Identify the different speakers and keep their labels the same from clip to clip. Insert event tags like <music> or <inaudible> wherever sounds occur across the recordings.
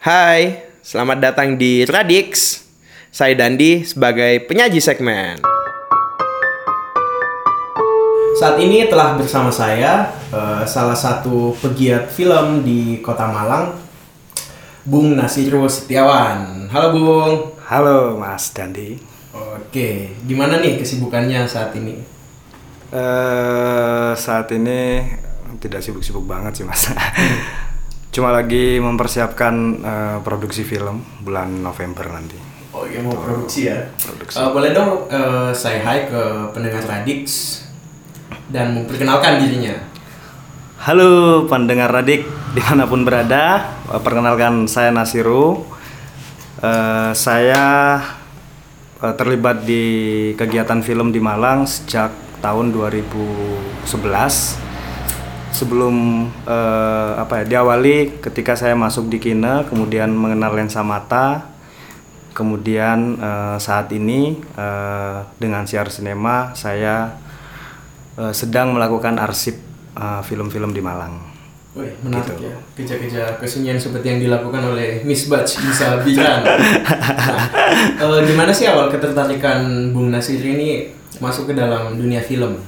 Speaker 1: Hai, selamat datang di Radix. Saya Dandi sebagai penyaji segmen. Saat ini telah bersama saya eh, salah satu pegiat film di Kota Malang, Bung Nasiru Setiawan. Halo Bung.
Speaker 2: Halo Mas Dandi.
Speaker 1: Oke, gimana nih kesibukannya saat ini?
Speaker 2: Eh saat ini tidak sibuk-sibuk banget sih Mas. Cuma lagi mempersiapkan eh, produksi film bulan November nanti.
Speaker 1: Oh iya mau produksi ya.
Speaker 2: Produksi.
Speaker 1: Eh, boleh dong eh, saya hai ke pendengar Radix dan memperkenalkan dirinya.
Speaker 2: Halo pendengar Radik di mana pun berada, perkenalkan saya Nasiru. Eh, saya eh, terlibat di kegiatan film di Malang sejak tahun 2011. Sebelum eh, apa ya diawali ketika saya masuk di Kine, kemudian mengenal lensa mata, kemudian eh, saat ini eh, dengan siar sinema saya eh, sedang melakukan arsip eh, film-film di Malang.
Speaker 1: Wih, menarik
Speaker 2: Gitu.
Speaker 1: ya. Kerja-kerja kesenian seperti yang dilakukan oleh Miss Batch bisa bilang. <laughs> Nah, eh, gimana sih awal ketertarikan Bung Nasir ini masuk ke dalam dunia film?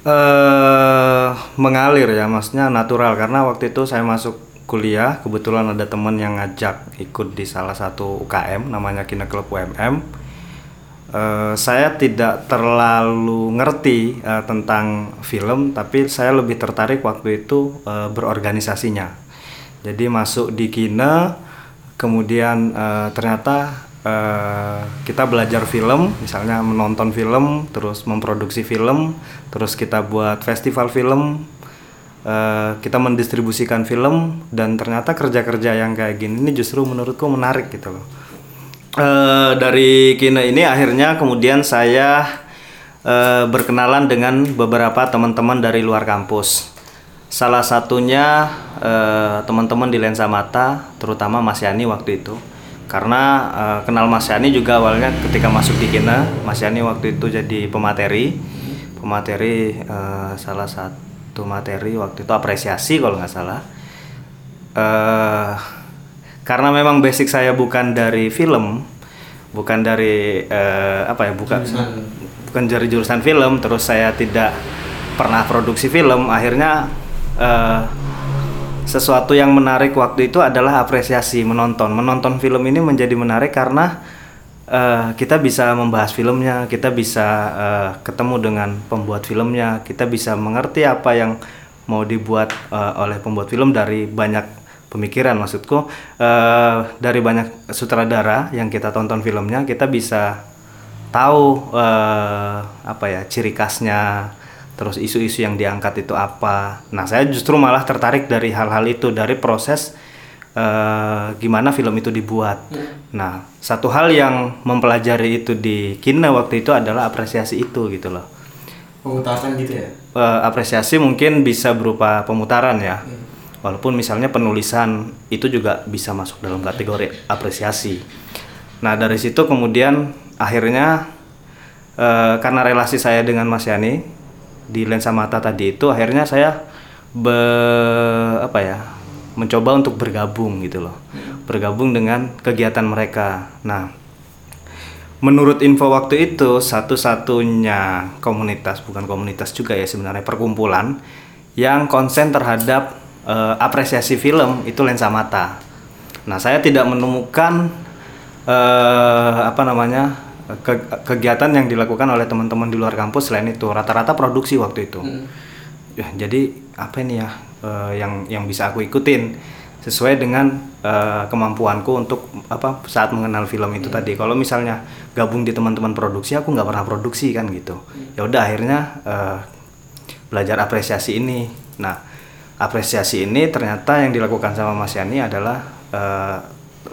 Speaker 2: Eh mengalir ya, maksudnya natural karena waktu itu saya masuk kuliah kebetulan ada teman yang ngajak ikut di salah satu UKM namanya Kina Club UMM. Eh, saya tidak terlalu ngerti eh, tentang film, tapi saya lebih tertarik waktu itu eh, berorganisasinya. Jadi masuk di Kine, kemudian eh, ternyata eh, kita belajar film, misalnya menonton film, terus memproduksi film, terus kita buat festival film, eh, kita mendistribusikan film, dan ternyata kerja-kerja yang kayak gini ini justru menurutku menarik gitu loh. Eh, dari Kine ini akhirnya kemudian saya eh, berkenalan dengan beberapa teman-teman dari luar kampus. Salah satunya eh, teman-teman di lensa mata, terutama Mas Yani waktu itu. Karena eh, kenal Mas Yani juga awalnya ketika masuk di Kina, Mas Yani waktu itu jadi pemateri, pemateri eh, salah satu materi waktu itu apresiasi kalau nggak salah. eh karena memang basic saya bukan dari film, bukan dari eh, apa ya, bukan bukan dari jurusan film, terus saya tidak pernah produksi film, akhirnya eh, sesuatu yang menarik waktu itu adalah apresiasi menonton. Menonton film ini menjadi menarik karena eh, kita bisa membahas filmnya, kita bisa eh, ketemu dengan pembuat filmnya, kita bisa mengerti apa yang mau dibuat eh, oleh pembuat film dari banyak pemikiran maksudku eh, dari banyak sutradara yang kita tonton filmnya kita bisa tahu eh, apa ya ciri khasnya terus isu-isu yang diangkat itu apa nah saya justru malah tertarik dari hal-hal itu dari proses eh, gimana film itu dibuat nah satu hal yang mempelajari itu di Kina waktu itu adalah apresiasi itu gitu loh
Speaker 1: Pengutaran gitu ya?
Speaker 2: Eh, apresiasi mungkin bisa berupa pemutaran ya. Walaupun misalnya penulisan itu juga bisa masuk dalam kategori apresiasi. Nah dari situ kemudian akhirnya eh, karena relasi saya dengan Mas Yani di lensa mata tadi itu akhirnya saya be, apa ya mencoba untuk bergabung gitu loh, bergabung dengan kegiatan mereka. Nah Menurut info waktu itu satu-satunya komunitas bukan komunitas juga ya sebenarnya perkumpulan yang konsen terhadap eh, apresiasi film itu lensa mata. Nah saya tidak menemukan eh, apa namanya ke- kegiatan yang dilakukan oleh teman-teman di luar kampus selain itu rata-rata produksi waktu itu. Ya, jadi apa ini ya eh, yang yang bisa aku ikutin sesuai dengan eh, kemampuanku untuk apa saat mengenal film itu tadi. Kalau misalnya gabung di teman-teman produksi, aku nggak pernah produksi kan gitu. Ya udah akhirnya eh, belajar apresiasi ini. Nah, apresiasi ini ternyata yang dilakukan sama Mas Yani adalah eh,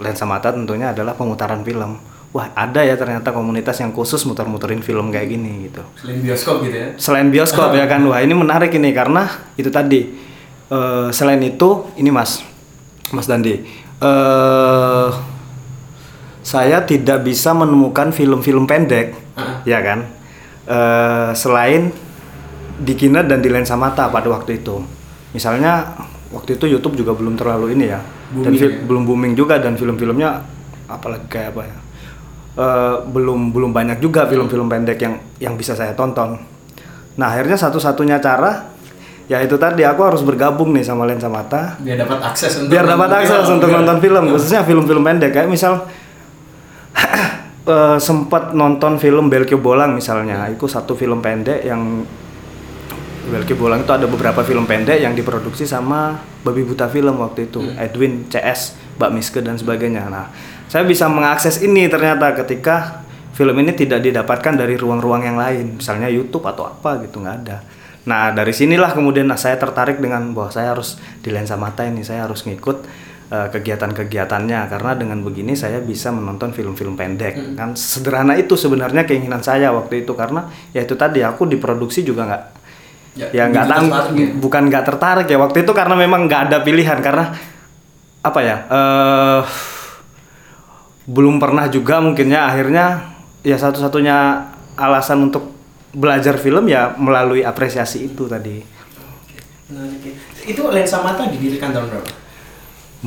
Speaker 2: lensa mata tentunya adalah pemutaran film. Wah ada ya ternyata komunitas yang khusus muter-muterin film kayak gini gitu.
Speaker 1: Selain bioskop gitu ya?
Speaker 2: selain bioskop ya kan. <laughs> Wah ini menarik ini karena itu tadi Eh, selain itu ini mas mas Dandi eh saya tidak bisa menemukan film-film pendek ya kan? Eh, selain di Kina dan di lensa mata pada waktu itu. Misalnya waktu itu YouTube juga belum terlalu ini ya. Dan
Speaker 1: Booming
Speaker 2: fil-
Speaker 1: ya?
Speaker 2: belum booming juga dan film-filmnya apalagi kayak apa ya eh, belum belum banyak juga film-film pendek yang yang bisa saya tonton. Nah akhirnya satu-satunya cara ya itu tadi aku harus bergabung nih sama lensa mata.
Speaker 1: Biar dapat akses untuk
Speaker 2: biar dapat akses
Speaker 1: film.
Speaker 2: untuk nonton film khususnya film-film pendek. Kayak misal <clears throat> eh, sempat nonton film Belkio Bolang misalnya. Itu satu film pendek yang Belkio Bolang itu ada beberapa film pendek yang diproduksi sama Babi Buta Film waktu itu. Edwin CS Mbak Miske dan sebagainya. Nah saya bisa mengakses ini ternyata ketika film ini tidak didapatkan dari ruang-ruang yang lain. Misalnya YouTube atau apa gitu nggak ada. Nah dari sinilah kemudian nah, saya tertarik dengan bahwa saya harus di lensa mata ini saya harus ngikut eh, kegiatan-kegiatannya. Karena dengan begini saya bisa menonton film-film pendek. Kan sederhana itu sebenarnya keinginan saya waktu itu. Karena ya itu tadi aku diproduksi juga nggak ya nggak
Speaker 1: begitu
Speaker 2: tang
Speaker 1: ya.
Speaker 2: bukan nggak tertarik ya waktu itu karena memang nggak ada pilihan. Karena apa ya eh belum pernah juga mungkinnya akhirnya ya satu-satunya alasan untuk belajar film ya melalui apresiasi itu tadi.
Speaker 1: Itu lensa mata didirikan tahun berapa?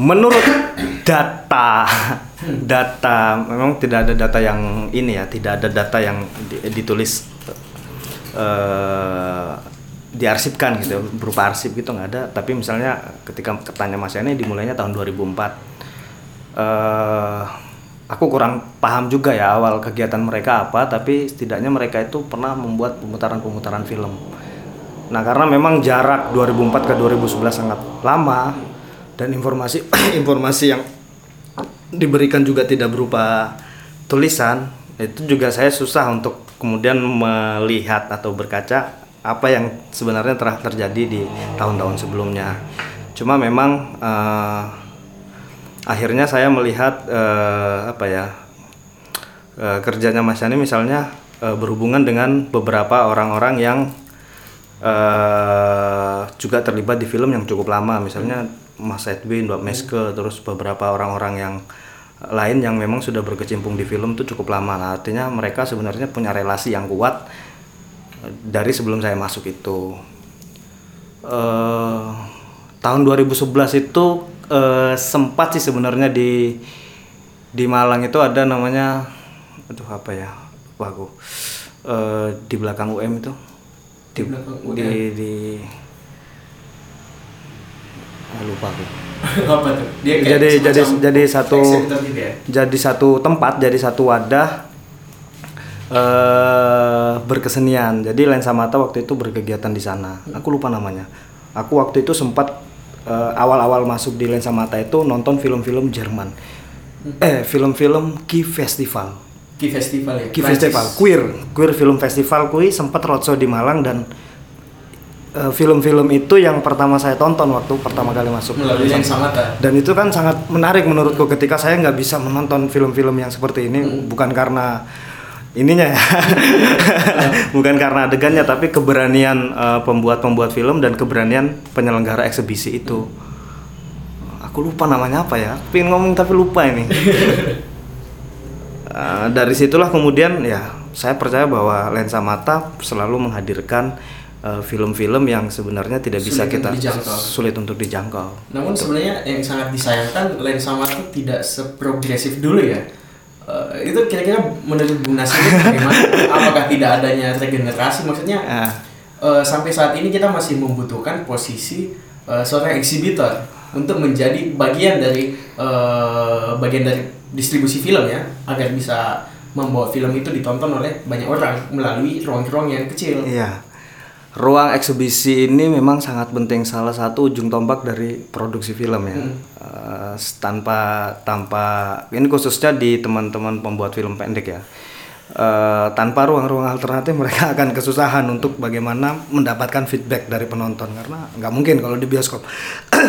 Speaker 2: Menurut data data memang tidak ada data yang ini ya tidak ada data yang di- ditulis eh diarsipkan gitu berupa arsip gitu nggak ada. Tapi misalnya ketika ketanya Mas Yani dimulainya tahun 2004 eh aku kurang paham juga ya awal kegiatan mereka apa tapi setidaknya mereka itu pernah membuat pemutaran-pemutaran film Nah, karena memang jarak 2004 ke 2011 sangat lama dan informasi <clears throat> informasi yang diberikan juga tidak berupa tulisan, itu juga saya susah untuk kemudian melihat atau berkaca apa yang sebenarnya telah terjadi di tahun-tahun sebelumnya. Cuma memang eh, akhirnya saya melihat eh, apa ya eh, kerjanya Mas Yani misalnya eh, berhubungan dengan beberapa orang-orang yang eh juga terlibat di film yang cukup lama misalnya Mas Edwin, Mbak Meske, terus beberapa orang-orang yang lain yang memang sudah berkecimpung di film itu cukup lama. Nah, artinya mereka sebenarnya punya relasi yang kuat dari sebelum saya masuk itu. eh tahun 2011 itu eh, sempat sih sebenarnya di di Malang itu ada namanya aduh apa ya lupa aku Eh, di belakang UM itu. Di
Speaker 1: Di belakang UM.
Speaker 2: di, di Ah, lupa aku. <laughs>
Speaker 1: Apa tuh? Dia
Speaker 2: jadi jadi jadi satu
Speaker 1: gitu ya?
Speaker 2: jadi satu tempat jadi satu wadah eh berkesenian. Jadi lensa mata waktu itu berkegiatan di sana. Aku lupa namanya. Aku waktu itu sempat eh, awal-awal masuk di lensa mata itu nonton film-film Jerman. Eh film-film Ki Festival.
Speaker 1: Ki Festival ya? Prancis.
Speaker 2: Festival queer. Queer film festival kui sempat roadshow di Malang dan eh, film-film itu yang pertama saya tonton waktu pertama kali masuk.
Speaker 1: Melalui lensa mata.
Speaker 2: Dan itu kan sangat menarik menurutku ketika saya nggak bisa menonton film-film yang seperti ini bukan karena ininya ya. <laughs> Bukan karena adegannya tapi keberanian eh, pembuat-pembuat film dan keberanian penyelenggara eksebisi itu. Aku lupa namanya apa ya. Pengen ngomong tapi lupa ini. <laughs> Eh, dari situlah kemudian ya saya percaya bahwa lensa mata selalu menghadirkan eh, film-film yang sebenarnya tidak bisa
Speaker 1: Sulit
Speaker 2: kita
Speaker 1: untuk dijangkau.
Speaker 2: sulit untuk dijangkau.
Speaker 1: Namun sebenarnya yang sangat disayangkan lensa mata tidak seprogresif dulu ya. Eh, itu kira-kira menurut Bu Nasir bagaimana? Apakah tidak adanya regenerasi? Maksudnya
Speaker 2: Ah.
Speaker 1: eh, sampai saat ini kita masih membutuhkan posisi eh, seorang eksibitor untuk menjadi bagian dari eh, bagian dari distribusi film ya agar bisa membawa film itu ditonton oleh banyak orang melalui ruang-ruang yang kecil.
Speaker 2: Iya. Ruang eksebisi ini memang sangat penting salah satu ujung tombak dari produksi film ya. Eh, tanpa tanpa ini khususnya di teman-teman pembuat film pendek ya. Eh, tanpa ruang-ruang alternatif <laughs> mereka akan kesusahan untuk bagaimana mendapatkan feedback dari penonton karena nggak mungkin kalau di bioskop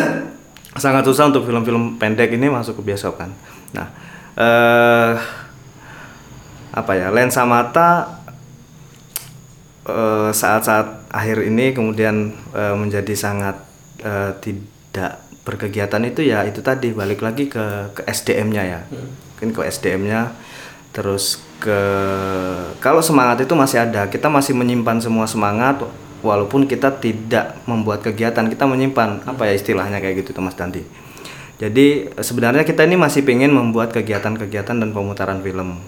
Speaker 2: <coughs> sangat susah untuk film-film pendek ini masuk ke bioskop kan. Nah, eh apa ya lensa mata saat-saat akhir ini kemudian eh, menjadi sangat eh, tidak berkegiatan itu ya itu tadi balik lagi ke ke SDM-nya ya. Mungkin ke SDM-nya terus ke kalau semangat itu masih ada kita masih menyimpan semua semangat walaupun kita tidak membuat kegiatan kita menyimpan apa ya istilahnya kayak gitu tuh Mas Danti jadi sebenarnya kita ini masih pengen membuat kegiatan-kegiatan dan pemutaran film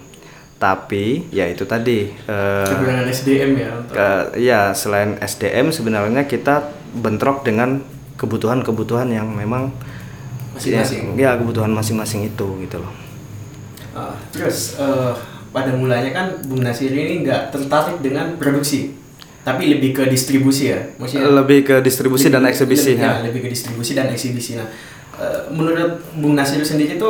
Speaker 2: tapi ya itu tadi eh,
Speaker 1: Kekurangan SDM ya
Speaker 2: ke- ya selain SDM sebenarnya kita bentrok dengan kebutuhan-kebutuhan yang memang
Speaker 1: Masing-masing.
Speaker 2: ya, ya, kebutuhan masing-masing itu gitu loh
Speaker 1: Ah, terus eh, pada mulanya kan Bung Nasir ini nggak tertarik dengan produksi, tapi lebih ke distribusi ya, maksudnya
Speaker 2: lebih ke distribusi dan
Speaker 1: lebih-
Speaker 2: eksibisi
Speaker 1: lebih,
Speaker 2: ya.
Speaker 1: ya, lebih ke distribusi dan eksibisi. Nah, eh, menurut Bung Nasir sendiri itu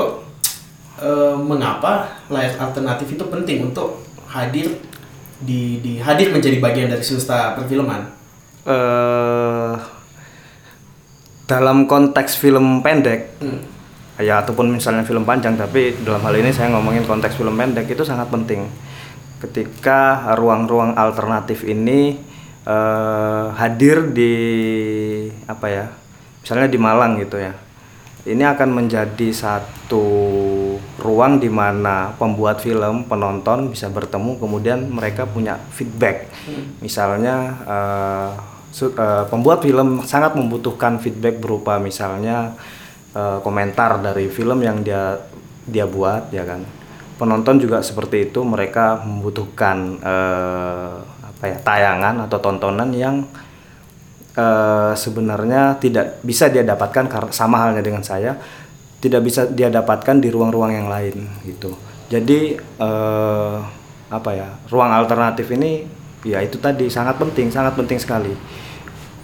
Speaker 1: eh, mengapa layar alternatif itu penting untuk hadir di, di hadir menjadi bagian dari swasta perfilman?
Speaker 2: eh dalam konteks film pendek
Speaker 1: Hmm.
Speaker 2: ya ataupun misalnya film panjang tapi dalam hal ini saya ngomongin konteks film pendek itu sangat penting ketika ruang-ruang alternatif ini eh, hadir di apa ya misalnya di Malang gitu ya ini akan menjadi satu ruang di mana pembuat film penonton bisa bertemu kemudian mereka punya feedback. Misalnya su- eh, pembuat film sangat membutuhkan feedback berupa misalnya eh, komentar dari film yang dia dia buat ya kan. Penonton juga seperti itu mereka membutuhkan eh, apa ya tayangan atau tontonan yang eh, sebenarnya tidak bisa dia dapatkan sama halnya dengan saya tidak bisa dia dapatkan di ruang-ruang yang lain gitu. Jadi eh, apa ya ruang alternatif ini ya itu tadi sangat penting sangat penting sekali.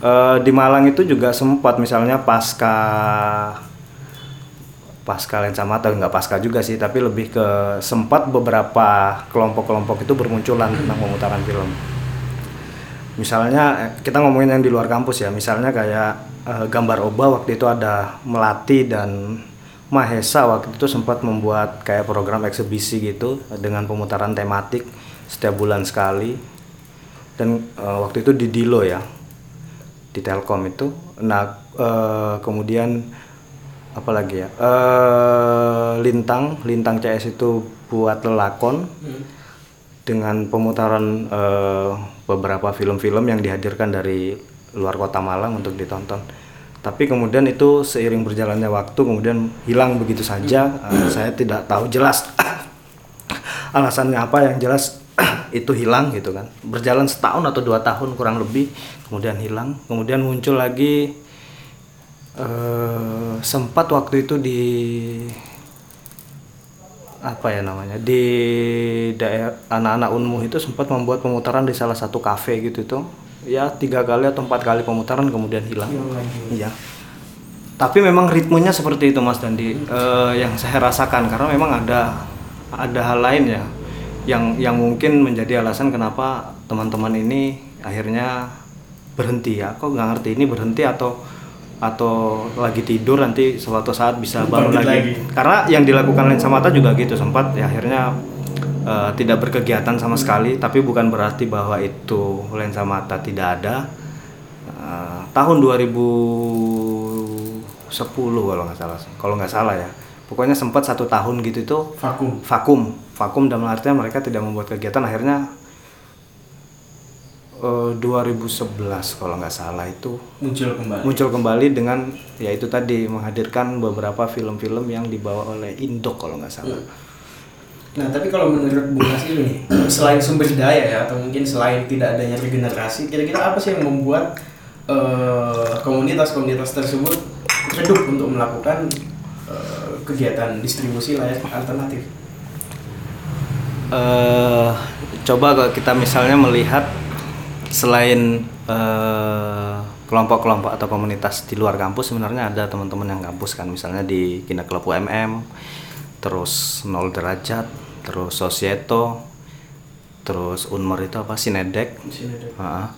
Speaker 2: Eh, di Malang itu juga sempat misalnya pasca pasca lensa mata nggak pasca juga sih tapi lebih ke sempat beberapa kelompok-kelompok itu bermunculan tentang pemutaran film misalnya eh, kita ngomongin yang di luar kampus ya. Misalnya kayak eh, gambar oba waktu itu ada melati dan mahesa waktu itu sempat membuat kayak program eksebisi gitu dengan pemutaran tematik setiap bulan sekali. Dan eh, waktu itu di Dilo ya di Telkom itu. Nah eh, kemudian apalagi ya? Eh lintang lintang CS itu buat lelakon dengan pemutaran eh, beberapa film-film yang dihadirkan dari luar kota Malang untuk ditonton. Tapi kemudian itu seiring berjalannya waktu kemudian hilang begitu saja. Eh, saya tidak tahu jelas <coughs> alasannya apa yang jelas <coughs> itu hilang gitu kan. Berjalan setahun atau dua tahun kurang lebih kemudian hilang. Kemudian muncul lagi eh sempat waktu itu di apa ya namanya di daerah anak-anak unmu itu sempat membuat pemutaran di salah satu kafe gitu tuh ya tiga kali atau empat kali pemutaran kemudian hilang. Iya. Tapi memang ritmenya seperti itu mas Dandi. Eh, yang saya rasakan karena memang ada ada hal lain ya yang yang mungkin menjadi alasan kenapa teman-teman ini akhirnya berhenti. Ya kok nggak ngerti ini berhenti atau atau lagi tidur nanti suatu saat bisa bangun lagi.
Speaker 1: lagi.
Speaker 2: karena yang dilakukan lensa mata juga gitu sempat. Ya akhirnya eh, tidak berkegiatan sama sekali. Tapi bukan berarti bahwa itu lensa mata tidak ada. Eh, tahun 2010 kalau nggak salah kalau nggak salah ya. Pokoknya sempat satu tahun gitu itu
Speaker 1: Vakum.
Speaker 2: vakum. Vakum dalam artian mereka tidak membuat kegiatan. Akhirnya eh, 2011 kalau nggak salah itu
Speaker 1: Muncul kembali.
Speaker 2: muncul kembali dengan ya itu tadi menghadirkan beberapa film-film yang dibawa oleh Indok kalau nggak salah
Speaker 1: Nah, tapi kalau menurut Bung Nasir nih, <clears throat> selain sumber daya ya, atau mungkin selain tidak adanya regenerasi, kira-kira apa sih yang membuat eh, komunitas-komunitas tersebut redup untuk melakukan eh, kegiatan distribusi layar alternatif?
Speaker 2: eh coba kalau kita misalnya melihat selain eh, kelompok-kelompok atau komunitas di luar kampus sebenarnya ada teman-teman yang kampus kan. Misalnya di Kina Klub UMM terus Nol Derajat terus Sosieto terus Unmer itu apa? Sinedek. Ha.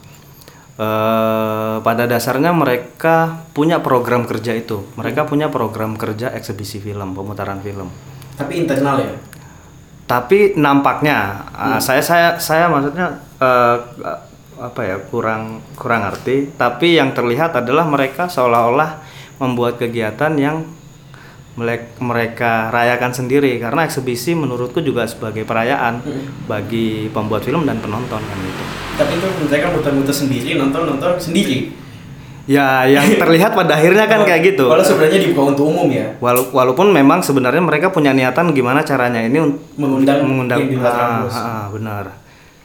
Speaker 2: Eh, pada dasarnya mereka punya program kerja itu. Mereka punya program kerja eksebisi film pemutaran film.
Speaker 1: Tapi internal ya.
Speaker 2: tapi nampaknya uh, saya saya saya maksudnya uh, uh, apa ya kurang kurang ngerti. Tapi yang terlihat adalah mereka seolah-olah membuat kegiatan yang mereka rayakan sendiri. Karena eksebisi menurutku juga sebagai perayaan bagi pembuat film dan penonton kan gitu.
Speaker 1: Tapi itu mereka muter-muter sendiri nonton-nonton sendiri.
Speaker 2: Ya, yang <laughs> terlihat pada akhirnya kan kayak gitu.
Speaker 1: kalau sebenarnya dibuka untuk umum ya.
Speaker 2: Walau- walaupun memang sebenarnya mereka punya niatan gimana caranya ini un-
Speaker 1: mengundang
Speaker 2: mengundang
Speaker 1: yang di luar
Speaker 2: Ah, ah, benar.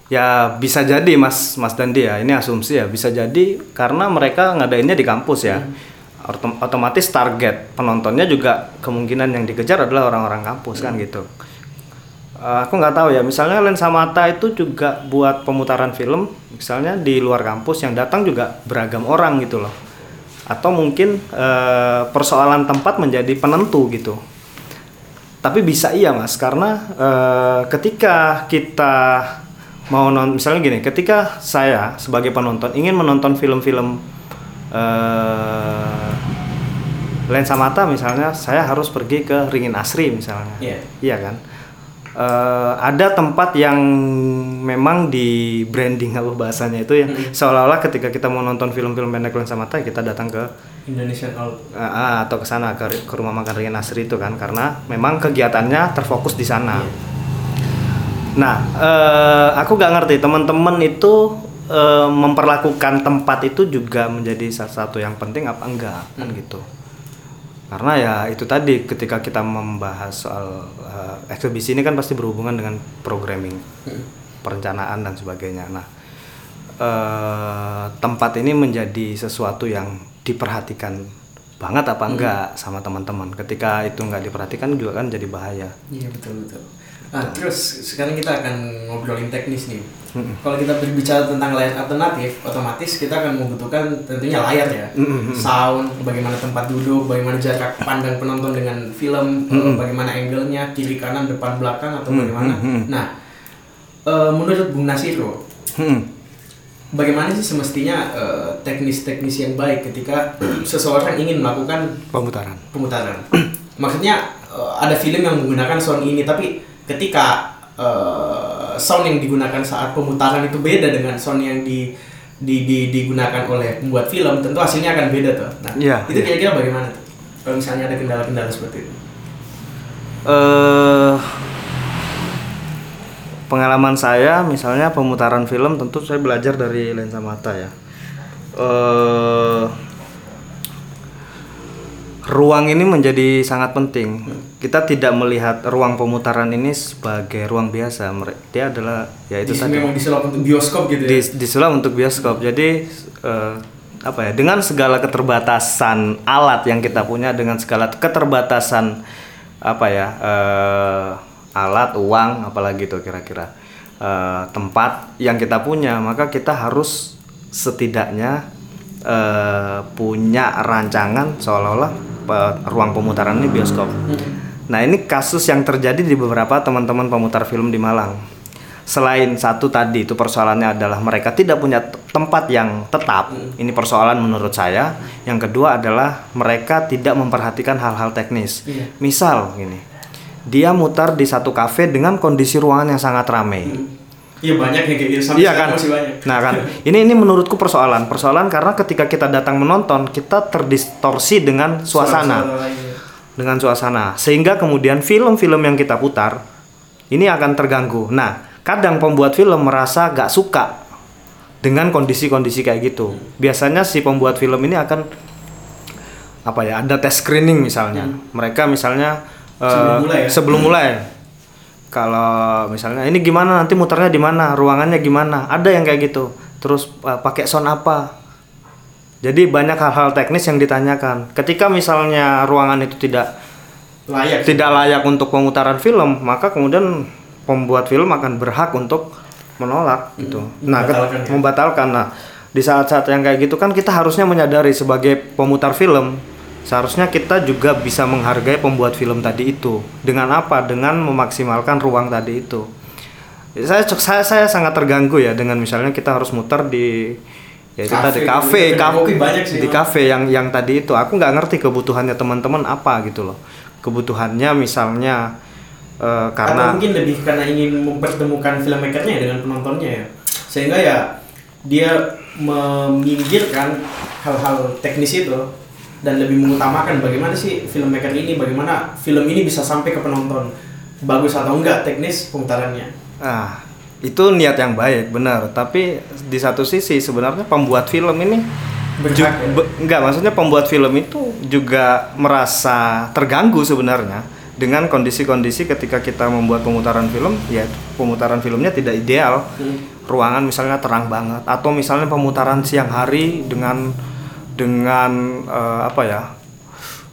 Speaker 2: Ya bisa jadi Mas Mas Dandi ya, ini asumsi ya, bisa jadi karena mereka ngadainnya di kampus ya. Otom- Otomatis target penontonnya juga kemungkinan yang dikejar adalah orang-orang kampus kan gitu. Eh, aku nggak tahu ya, misalnya lensa mata itu juga buat pemutaran film, misalnya di luar kampus yang datang juga beragam orang gitu loh. Atau mungkin eh, persoalan tempat menjadi penentu gitu. Tapi bisa iya mas, karena eh, ketika kita mau non, misalnya gini, ketika saya sebagai penonton ingin menonton film-film eh, lensa mata misalnya, saya harus pergi ke Ringin Asri misalnya,
Speaker 1: Iya.
Speaker 2: iya kan? Eh, ada tempat yang memang di branding apa bahasanya itu yang seolah-olah ketika kita mau nonton film-film pendek lensa mata kita datang ke
Speaker 1: Indonesian
Speaker 2: ah, atau ke sana ke, ke rumah makan Ringan Asri itu kan karena memang kegiatannya terfokus di sana. Nah, eh, aku nggak ngerti teman-teman itu eh, memperlakukan tempat itu juga menjadi salah satu yang penting apa enggak kan gitu. Karena ya itu tadi ketika kita membahas soal eh, eksibisi ini kan pasti berhubungan dengan programming, perencanaan dan sebagainya. Nah, eh, tempat ini menjadi sesuatu yang diperhatikan banget apa enggak sama teman-teman. Ketika itu nggak diperhatikan juga kan jadi bahaya.
Speaker 1: Iya betul betul. Nah terus sekarang kita akan ngobrolin teknis nih. Kalau kita berbicara tentang layar alternatif, otomatis kita akan membutuhkan tentunya layar ya, sound, bagaimana tempat duduk, bagaimana jarak pandang penonton dengan film, eh, bagaimana angle-nya, kiri kanan, depan belakang atau bagaimana. Nah, eh, menurut Bung Nasiro,
Speaker 2: Hmm.
Speaker 1: bagaimana sih semestinya eh, teknis-teknis yang baik ketika <clears throat> seseorang ingin melakukan
Speaker 2: Pemutaran.
Speaker 1: pemutaran. <clears throat> Maksudnya ada film yang menggunakan sound ini tapi ketika eh, sound yang digunakan saat pemutaran itu beda dengan sound yang di, di, di- digunakan oleh pembuat film, tentu hasilnya akan beda tuh. Nah,
Speaker 2: Iya,
Speaker 1: itu
Speaker 2: iya.
Speaker 1: kira-kira bagaimana tuh? Kalau misalnya ada kendala-kendala seperti itu.
Speaker 2: eh pengalaman saya misalnya pemutaran film tentu saya belajar dari lensa mata ya eh ruang ini menjadi sangat penting kita tidak melihat ruang pemutaran ini sebagai ruang biasa dia adalah ya itu
Speaker 1: Di-
Speaker 2: tadi
Speaker 1: memang disulap untuk bioskop gitu ya.
Speaker 2: di, disulap untuk bioskop. Jadi eh, apa ya? Dengan segala keterbatasan alat yang kita punya, dengan segala keterbatasan apa ya? eh, alat, uang, apalagi itu kira-kira eh, tempat yang kita punya, maka kita harus setidaknya eh, punya rancangan seolah-olah ruang pemutaran ini bioskop. Nah ini kasus yang terjadi di beberapa teman-teman pemutar film di Malang. Selain satu tadi itu persoalannya adalah mereka tidak punya tempat yang tetap. Ini persoalan menurut saya. Yang kedua adalah mereka tidak memperhatikan hal-hal teknis.
Speaker 1: Iya.
Speaker 2: misal gini dia mutar di satu kafe dengan kondisi ruangan yang sangat ramai
Speaker 1: Iya banyak yang kayak gitu. Sampai
Speaker 2: Iya kan?
Speaker 1: Masih banyak.
Speaker 2: Nah kan, ini ini menurutku persoalan. Persoalan karena ketika kita datang menonton, kita terdistorsi dengan suasana
Speaker 1: lainnya.
Speaker 2: dengan suasana sehingga kemudian film-film yang kita putar ini akan terganggu. Nah, kadang pembuat film merasa gak suka dengan kondisi-kondisi kayak gitu. Biasanya si pembuat film ini akan apa ya? Ada tes screening misalnya. Mereka misalnya
Speaker 1: Sebelum mulai ya?
Speaker 2: sebelum mulai. Kalau misalnya ini gimana nanti muternya di mana, ruangannya gimana, ada yang kayak gitu. Terus eh, pakai sound apa, jadi banyak hal-hal teknis yang ditanyakan. Ketika misalnya ruangan itu tidak
Speaker 1: Layak.
Speaker 2: tidak layak untuk pemutaran film, maka kemudian pembuat film akan berhak untuk menolak gitu. Nah, ket-
Speaker 1: membatalkan ya?
Speaker 2: membatalkan. Nah, di saat-saat yang kayak gitu kan kita harusnya menyadari sebagai pemutar film, seharusnya kita juga bisa menghargai pembuat film tadi itu. Dengan apa? Dengan memaksimalkan ruang tadi itu. Saya saya saya sangat terganggu ya dengan misalnya kita harus muter di ya itu
Speaker 1: Kafe
Speaker 2: tadi
Speaker 1: gitu.
Speaker 2: kafe
Speaker 1: Kedai
Speaker 2: kafe di kafe yang yang tadi itu aku nggak ngerti kebutuhannya teman-teman apa gitu loh kebutuhannya misalnya
Speaker 1: Atau
Speaker 2: karena
Speaker 1: mungkin lebih karena ingin mempertemukan filmmakernya dengan penontonnya ya. Sehingga ya dia meminggirkan hal-hal teknis itu dan lebih mengutamakan bagaimana sih filmmaker ini, bagaimana film ini bisa sampai ke penonton. Bagus atau enggak teknis pemutarannya.
Speaker 2: ah itu niat yang baik benar tapi di satu sisi sebenarnya pembuat film ini
Speaker 1: Berhak, ya?
Speaker 2: be- enggak maksudnya pembuat film itu juga merasa terganggu sebenarnya dengan kondisi-kondisi ketika kita membuat pemutaran film ya pemutaran filmnya tidak ideal
Speaker 1: Hmm.
Speaker 2: ruangan misalnya terang banget atau misalnya pemutaran siang hari dengan dengan eh, apa ya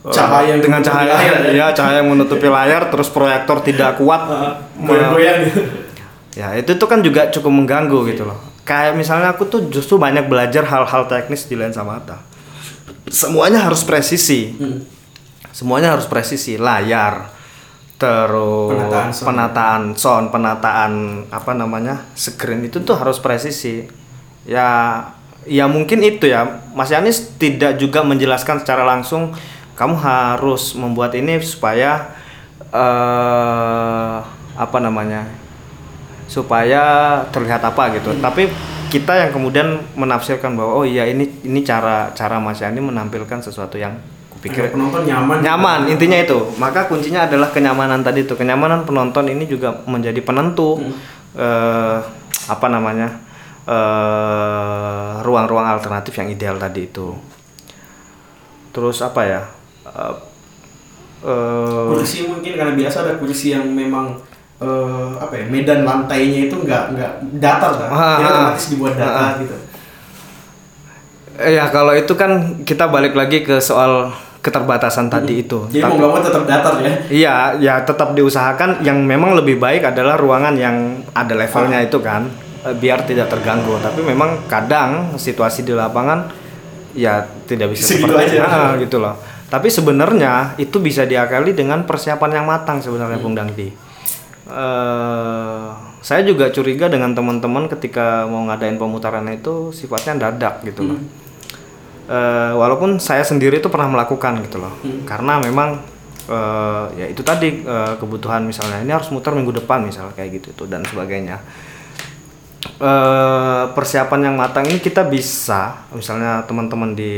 Speaker 2: eh,
Speaker 1: Cahaya yang
Speaker 2: dengan cahaya
Speaker 1: layar, ya?
Speaker 2: ya cahaya yang menutupi layar terus proyektor tidak <laughs> kuat
Speaker 1: goyang-goyang gitu. <laughs>
Speaker 2: Ya itu tuh kan juga cukup mengganggu gitu loh. Kayak misalnya aku tuh justru banyak belajar hal-hal teknis di lensa mata. Semuanya harus presisi.
Speaker 1: Hmm.
Speaker 2: Semuanya harus presisi. Layar, terus
Speaker 1: Penataan sound.
Speaker 2: penataan sound, penataan apa namanya screen itu tuh harus presisi. Ya, ya mungkin itu ya. Mas Yanis tidak juga menjelaskan secara langsung. Kamu harus membuat ini supaya eh apa namanya supaya terlihat apa gitu. Tapi kita yang kemudian menafsirkan bahwa oh iya ini ini cara cara Mas Yani menampilkan sesuatu yang kupikir
Speaker 1: penonton nyaman.
Speaker 2: nyaman intinya itu. Maka kuncinya adalah kenyamanan tadi itu. Kenyamanan penonton ini juga menjadi penentu eh apa namanya? Eh ruang-ruang alternatif yang ideal tadi itu. Terus apa ya? Eh eh,
Speaker 1: kursi mungkin karena biasa ada kursi yang memang eh, apa ya medan lantainya itu nggak nggak datar kan
Speaker 2: Ah,
Speaker 1: Jadi
Speaker 2: ah,
Speaker 1: otomatis dibuat
Speaker 2: ah,
Speaker 1: datar
Speaker 2: ah.
Speaker 1: gitu
Speaker 2: Ya kalau itu kan kita balik lagi ke soal keterbatasan tadi itu.
Speaker 1: jadi
Speaker 2: Tapi-
Speaker 1: mau nggak mau tetap datar ya
Speaker 2: Iya, ya tetap diusahakan. Yang memang lebih baik adalah ruangan yang ada levelnya itu kan, biar tidak terganggu. Tapi memang kadang situasi di lapangan ya tidak bisa
Speaker 1: Segitu
Speaker 2: seperti
Speaker 1: aja.
Speaker 2: Ah, gitu loh. Tapi sebenarnya itu bisa diakali dengan persiapan yang matang sebenarnya Bung Dangdi. Eh, saya juga curiga dengan teman-teman ketika mau ngadain pemutaran itu sifatnya dadak gitu loh. Eh, walaupun saya sendiri itu pernah melakukan gitu loh karena memang eh, ya itu tadi eh, kebutuhan misalnya ini harus muter minggu depan misalnya kayak gitu tuh dan sebagainya eh persiapan yang matang ini kita bisa misalnya teman-teman di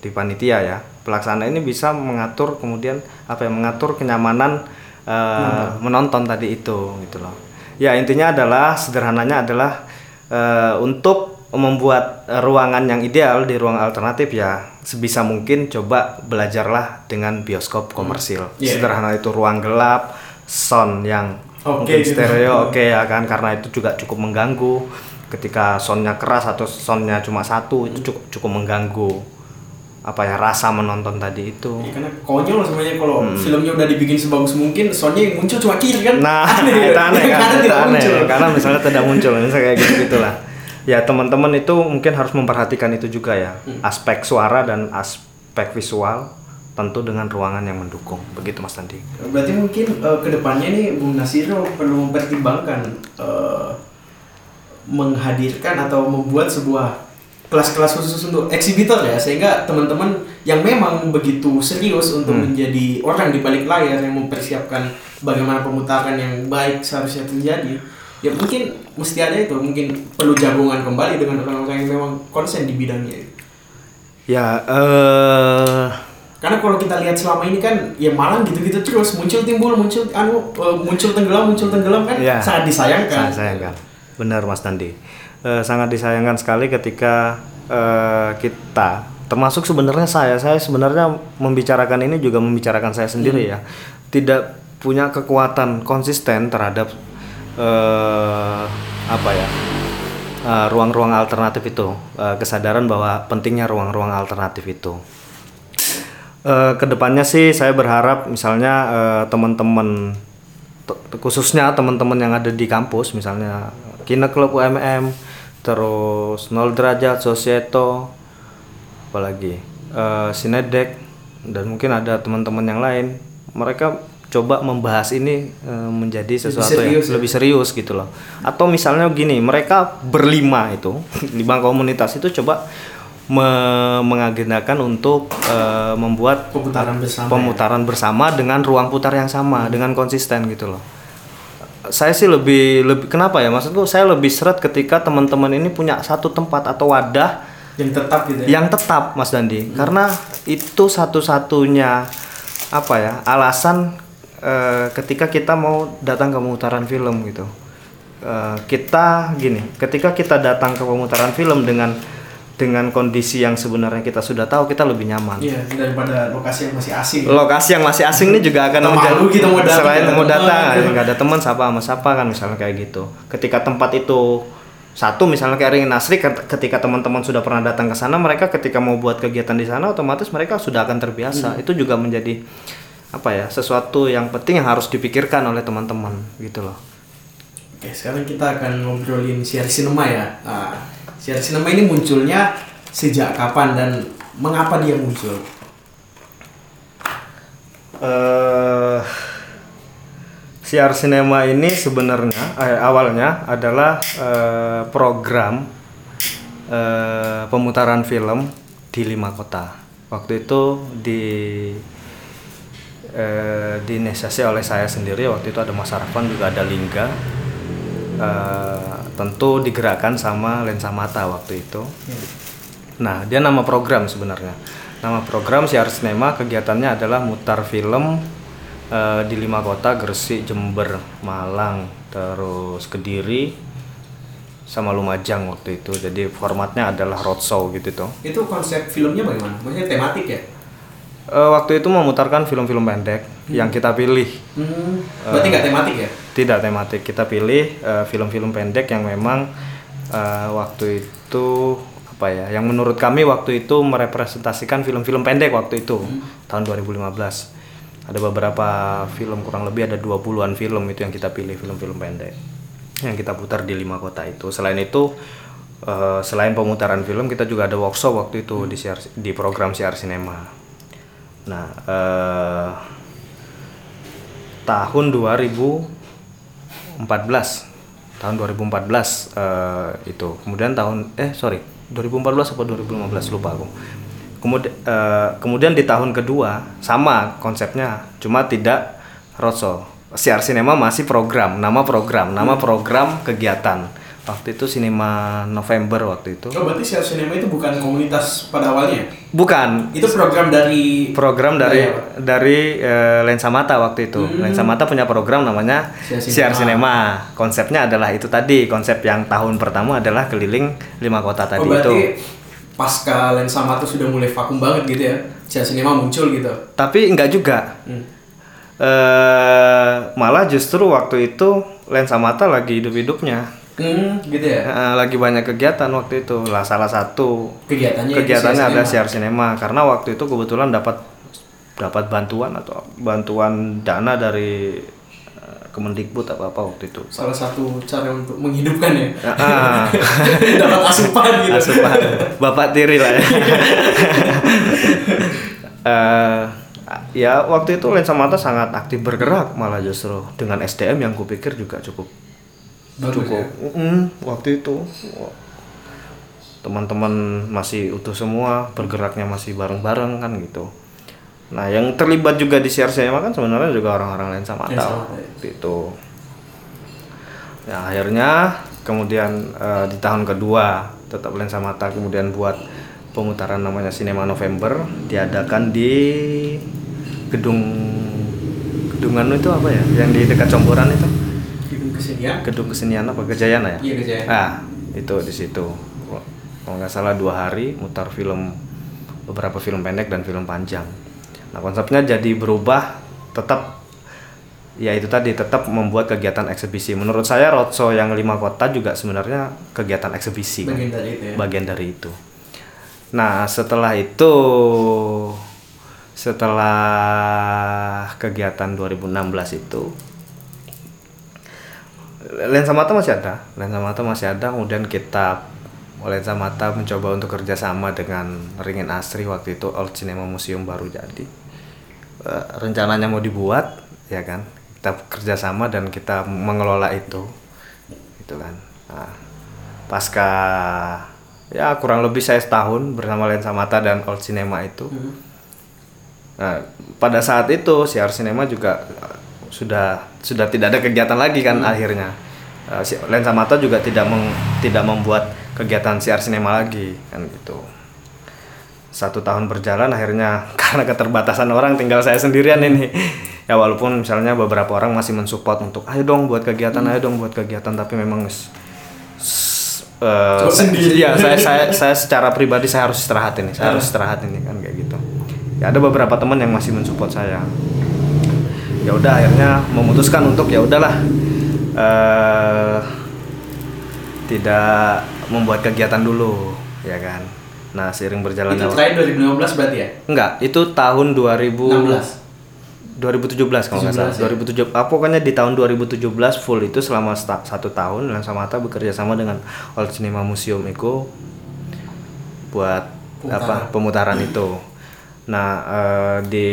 Speaker 2: di panitia ya pelaksana ini bisa mengatur kemudian apa ya mengatur kenyamanan eh, menonton. tadi itu gitu loh. Ya intinya adalah sederhananya adalah eh, untuk membuat ruangan yang ideal di ruang alternatif ya sebisa mungkin coba belajarlah dengan bioskop komersil.
Speaker 1: Iya.
Speaker 2: sederhana itu ruang gelap sound yang
Speaker 1: Oke,
Speaker 2: mungkin
Speaker 1: gitu.
Speaker 2: stereo oke ya kan karena itu juga cukup mengganggu ketika soundnya keras atau soundnya cuma satu itu cukup cukup mengganggu apa ya rasa menonton tadi itu
Speaker 1: Ya, karena konyol sebenarnya kalau filmnya udah dibikin sebagus mungkin soalnya yang muncul cuma kiri kan
Speaker 2: Hmm. nah
Speaker 1: Aneh
Speaker 2: itu
Speaker 1: ya.
Speaker 2: aneh kan <laughs> itu
Speaker 1: tidak
Speaker 2: aneh
Speaker 1: muncul.
Speaker 2: karena misalnya tidak muncul misalnya kayak gitu gitulah <laughs> ya teman-teman itu mungkin harus memperhatikan itu juga ya
Speaker 1: Hmm.
Speaker 2: aspek suara dan aspek visual tentu dengan ruangan yang mendukung. Begitu mas Tandi
Speaker 1: Berarti mungkin eh, ke depannya nih Bung Nasiro perlu mempertimbangkan eh, menghadirkan atau membuat sebuah kelas-kelas khusus untuk eksibitor ya sehingga teman-teman yang memang begitu serius untuk
Speaker 2: Hmm.
Speaker 1: menjadi orang di balik layar yang mempersiapkan bagaimana pemutaran yang baik seharusnya terjadi ya mungkin mesti ada itu mungkin perlu jagungan kembali dengan orang-orang yang memang konsen di bidangnya.
Speaker 2: Ya eh
Speaker 1: karena kalau kita lihat selama ini kan ya malah gitu-gitu terus muncul timbul muncul anu eh, muncul tenggelam muncul tenggelam kan
Speaker 2: Iya.
Speaker 1: sangat disayangkan.
Speaker 2: Sangat sayangkan. Benar Mas Dandi. Eh, sangat disayangkan sekali ketika eh, kita termasuk sebenarnya saya saya sebenarnya membicarakan ini juga membicarakan saya sendiri ya. Tidak punya kekuatan konsisten terhadap eh, apa ya? eh, ruang-ruang alternatif itu, Eh, kesadaran bahwa pentingnya ruang-ruang alternatif itu. Eh, ke depannya sih saya berharap misalnya eh, teman-teman khususnya teman-teman yang ada di kampus misalnya Kina Club UMM terus Nol Derajat Sosieto apalagi eh, Sinedek dan mungkin ada teman-teman yang lain mereka coba membahas ini eh, menjadi sesuatu yang
Speaker 1: serius ya?
Speaker 2: lebih serius gitu loh atau misalnya gini mereka berlima itu <laughs> lima komunitas itu coba me- mengagendakan untuk eh, membuat
Speaker 1: Pemutaran bersama.
Speaker 2: pemutaran bersama dengan ruang putar yang sama dengan konsisten gitu loh. Saya sih lebih lebih kenapa ya? Maksudku saya lebih seret ketika teman-teman ini punya satu tempat atau wadah
Speaker 1: yang tetap gitu ya.
Speaker 2: yang tetap Mas Dandi. Karena itu satu-satunya apa ya alasan eh, ketika kita mau datang ke pemutaran film gitu. Eh, kita gini, ketika kita datang ke pemutaran film dengan dengan kondisi yang sebenarnya kita sudah tahu, kita lebih nyaman.
Speaker 1: Iya, daripada lokasi yang masih asing.
Speaker 2: Lokasi yang masih asing ini juga akan
Speaker 1: Kita malu gitu mau datang,
Speaker 2: selain
Speaker 1: nggak
Speaker 2: mau
Speaker 1: ada
Speaker 2: datang,
Speaker 1: teman.
Speaker 2: nggak ada teman siapa sama siapa kan misalnya kayak gitu. Ketika tempat itu satu misalnya kayak Ringin Asri ket- ketika teman-teman sudah pernah datang ke sana mereka ketika mau buat kegiatan di sana otomatis mereka sudah akan terbiasa
Speaker 1: Hmm.
Speaker 2: itu juga menjadi apa ya sesuatu yang penting yang harus dipikirkan oleh teman-teman gitu loh
Speaker 1: Oke, sekarang kita akan ngobrolin siar sinema ya. Nah, siar sinema ini munculnya sejak kapan dan mengapa dia muncul?
Speaker 2: eh siar sinema ini sebenarnya eh, awalnya adalah eh, program eh, pemutaran film di lima kota. Waktu itu di eh, diinisiasi oleh saya sendiri. Waktu itu ada Mas Arfan juga ada Lingga. Eh, tentu digerakkan sama lensa mata waktu itu. Nah, dia nama program sebenarnya. Nama program Siar Sinema kegiatannya adalah mutar film eh, di lima kota Gresik, Jember, Malang, terus Kediri, sama Lumajang waktu itu. Jadi formatnya adalah roadshow gitu tuh.
Speaker 1: Itu konsep filmnya bagaimana? Maksudnya tematik ya?
Speaker 2: Eh, waktu itu memutarkan film-film pendek yang kita pilih.
Speaker 1: Hmm, berarti nggak tematik ya?
Speaker 2: Tidak tematik, kita pilih eh, film-film pendek yang memang eh, waktu itu apa ya, yang menurut kami waktu itu merepresentasikan film-film pendek waktu itu tahun 2015. Ada beberapa film kurang lebih ada 20-an film itu yang kita pilih film-film pendek yang kita putar di lima kota itu. Selain itu eh, selain pemutaran film kita juga ada workshop waktu itu di siar- di program siar sinema. Nah, eh, tahun 2014 tahun 2014 eh, itu. Kemudian tahun eh sorry 2014 atau 2015 lupa aku. Kemudian kemudian di tahun kedua sama konsepnya cuma tidak roadshow siar sinema masih program nama program nama program kegiatan waktu itu sinema November waktu itu
Speaker 1: Oh, berarti siar sinema itu bukan komunitas pada awalnya?
Speaker 2: bukan
Speaker 1: Itu program dari
Speaker 2: program dari
Speaker 1: Dari apa?
Speaker 2: dari eh, lensa mata waktu itu. Lensa mata punya program namanya
Speaker 1: Siar Cinema.
Speaker 2: Cinema. Konsepnya adalah itu tadi. Konsep yang tahun pertama adalah keliling lima kota tadi
Speaker 1: oh, berarti
Speaker 2: itu.
Speaker 1: pasca lensa mata sudah mulai vakum banget gitu ya? Siar sinema muncul gitu.
Speaker 2: Tapi enggak juga.
Speaker 1: Hmm.
Speaker 2: Eh malah justru waktu itu lensa mata lagi hidup-hidupnya.
Speaker 1: Hmm, gitu ya?
Speaker 2: Eh, lagi banyak kegiatan waktu itu. Lah salah satu
Speaker 1: Kegiatannya
Speaker 2: kegiatannya ada siar sinema karena waktu itu kebetulan dapat dapat bantuan atau bantuan dana dari eh, Kemendikbud apa apa waktu itu.
Speaker 1: Salah satu cara untuk menghidupkan ya.
Speaker 2: Ah, <laughs>
Speaker 1: Dapat asupan gitu.
Speaker 2: asupan bapak tiri lah ya. <laughs> Eh, ya waktu itu lensa mata sangat aktif bergerak malah justru dengan SDM yang kupikir juga cukup
Speaker 1: Bagus
Speaker 2: cukup.
Speaker 1: ya?
Speaker 2: Mm, waktu itu. Teman-teman masih utuh semua bergeraknya masih bareng-bareng kan gitu. Nah yang terlibat juga di cinema kan sebenarnya juga orang-orang mata
Speaker 1: Lensa mata, ya.
Speaker 2: waktu itu. Ya akhirnya kemudian eh, di tahun kedua tetap lensa mata kemudian buat pemutaran namanya Cinema November diadakan di gedung gedungan itu apa ya? Yang di dekat Comboran itu
Speaker 1: kesenian.
Speaker 2: gedung kesenian apa Gejayana ya
Speaker 1: Iya, Gejayana.
Speaker 2: ah itu di situ kalau nggak salah dua hari mutar film beberapa film pendek dan film panjang nah konsepnya jadi berubah tetap ya itu tadi tetap membuat kegiatan eksebisi menurut saya roadshow yang lima kota juga sebenarnya kegiatan eksebisi kan?
Speaker 1: Bagian dari itu ya.
Speaker 2: bagian dari itu nah setelah itu setelah kegiatan 2016 itu lensa mata masih ada lensa mata masih ada. Kemudian kita lensa mata mencoba untuk kerjasama dengan Ringin Asri waktu itu Old Cinema Museum baru jadi. Eh, rencananya mau dibuat ya kan? Kita kerjasama dan kita mengelola itu. Gitu kan? Nah, pasca ya kurang lebih saya setahun bersama lensa mata dan Old Cinema itu.
Speaker 1: Hmm.
Speaker 2: Nah, pada saat itu siar sinema juga sudah sudah tidak ada kegiatan lagi kan akhirnya. Eh, si- Lensa Mata juga tidak meng- tidak membuat kegiatan siar sinema lagi kan gitu. Satu tahun berjalan akhirnya <laughs> karena keterbatasan orang tinggal saya sendirian ini ya walaupun misalnya beberapa orang masih mensupport untuk ayo dong buat kegiatan ayo dong buat kegiatan tapi memang
Speaker 1: Coba
Speaker 2: saya-
Speaker 1: sendiri.
Speaker 2: iya, saya, saya <laughs> saya secara pribadi saya harus istirahat ini saya harus istirahat ini kan kayak gitu ya ada beberapa teman yang masih mensupport saya ya udah akhirnya memutuskan untuk ya udahlah eh tidak membuat kegiatan dulu ya kan? Nah seiring berjalannya
Speaker 1: Itu terakhir 2015 berarti ya?
Speaker 2: enggak itu tahun 2000
Speaker 1: 16.
Speaker 2: 2017 kalau nggak salah.
Speaker 1: 17
Speaker 2: 2017 ah, pokoknya di tahun 2017 full itu selama sta- satu tahun Lensa Mata bekerja sama dengan Old Cinema Museum itu buat apa? Pemutaran itu nah eh, di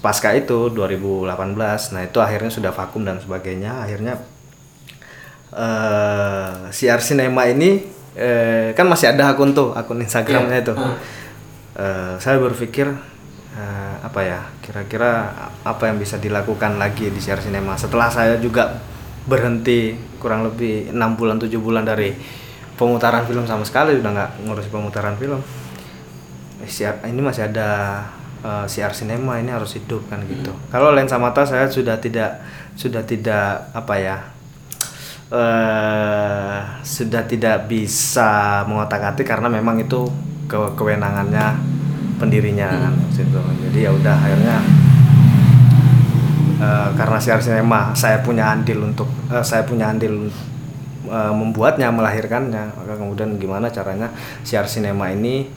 Speaker 2: pasca itu 2018 nah itu akhirnya sudah vakum dan sebagainya akhirnya eh CR Cinema ini eh, kan masih ada akun tuh akun Instagramnya
Speaker 1: Iya.
Speaker 2: itu. Eh, saya berpikir eh, apa ya kira-kira apa yang bisa dilakukan lagi di CR Cinema setelah saya juga berhenti kurang lebih enam bulan tujuh bulan dari pemutaran film sama sekali udah nggak ngurus pemutaran film CR, ini masih ada eh, CR Cinema ini harus hidup kan gitu kalau lensa mata saya sudah tidak sudah tidak apa ya eh sudah tidak bisa mengotak-atik karena memang itu ke kewenangannya pendirinya kan situ. Jadi ya udah akhirnya eh, karena siar sinema saya punya andil untuk eh, saya punya andil membuatnya melahirkannya maka kemudian gimana caranya siar sinema ini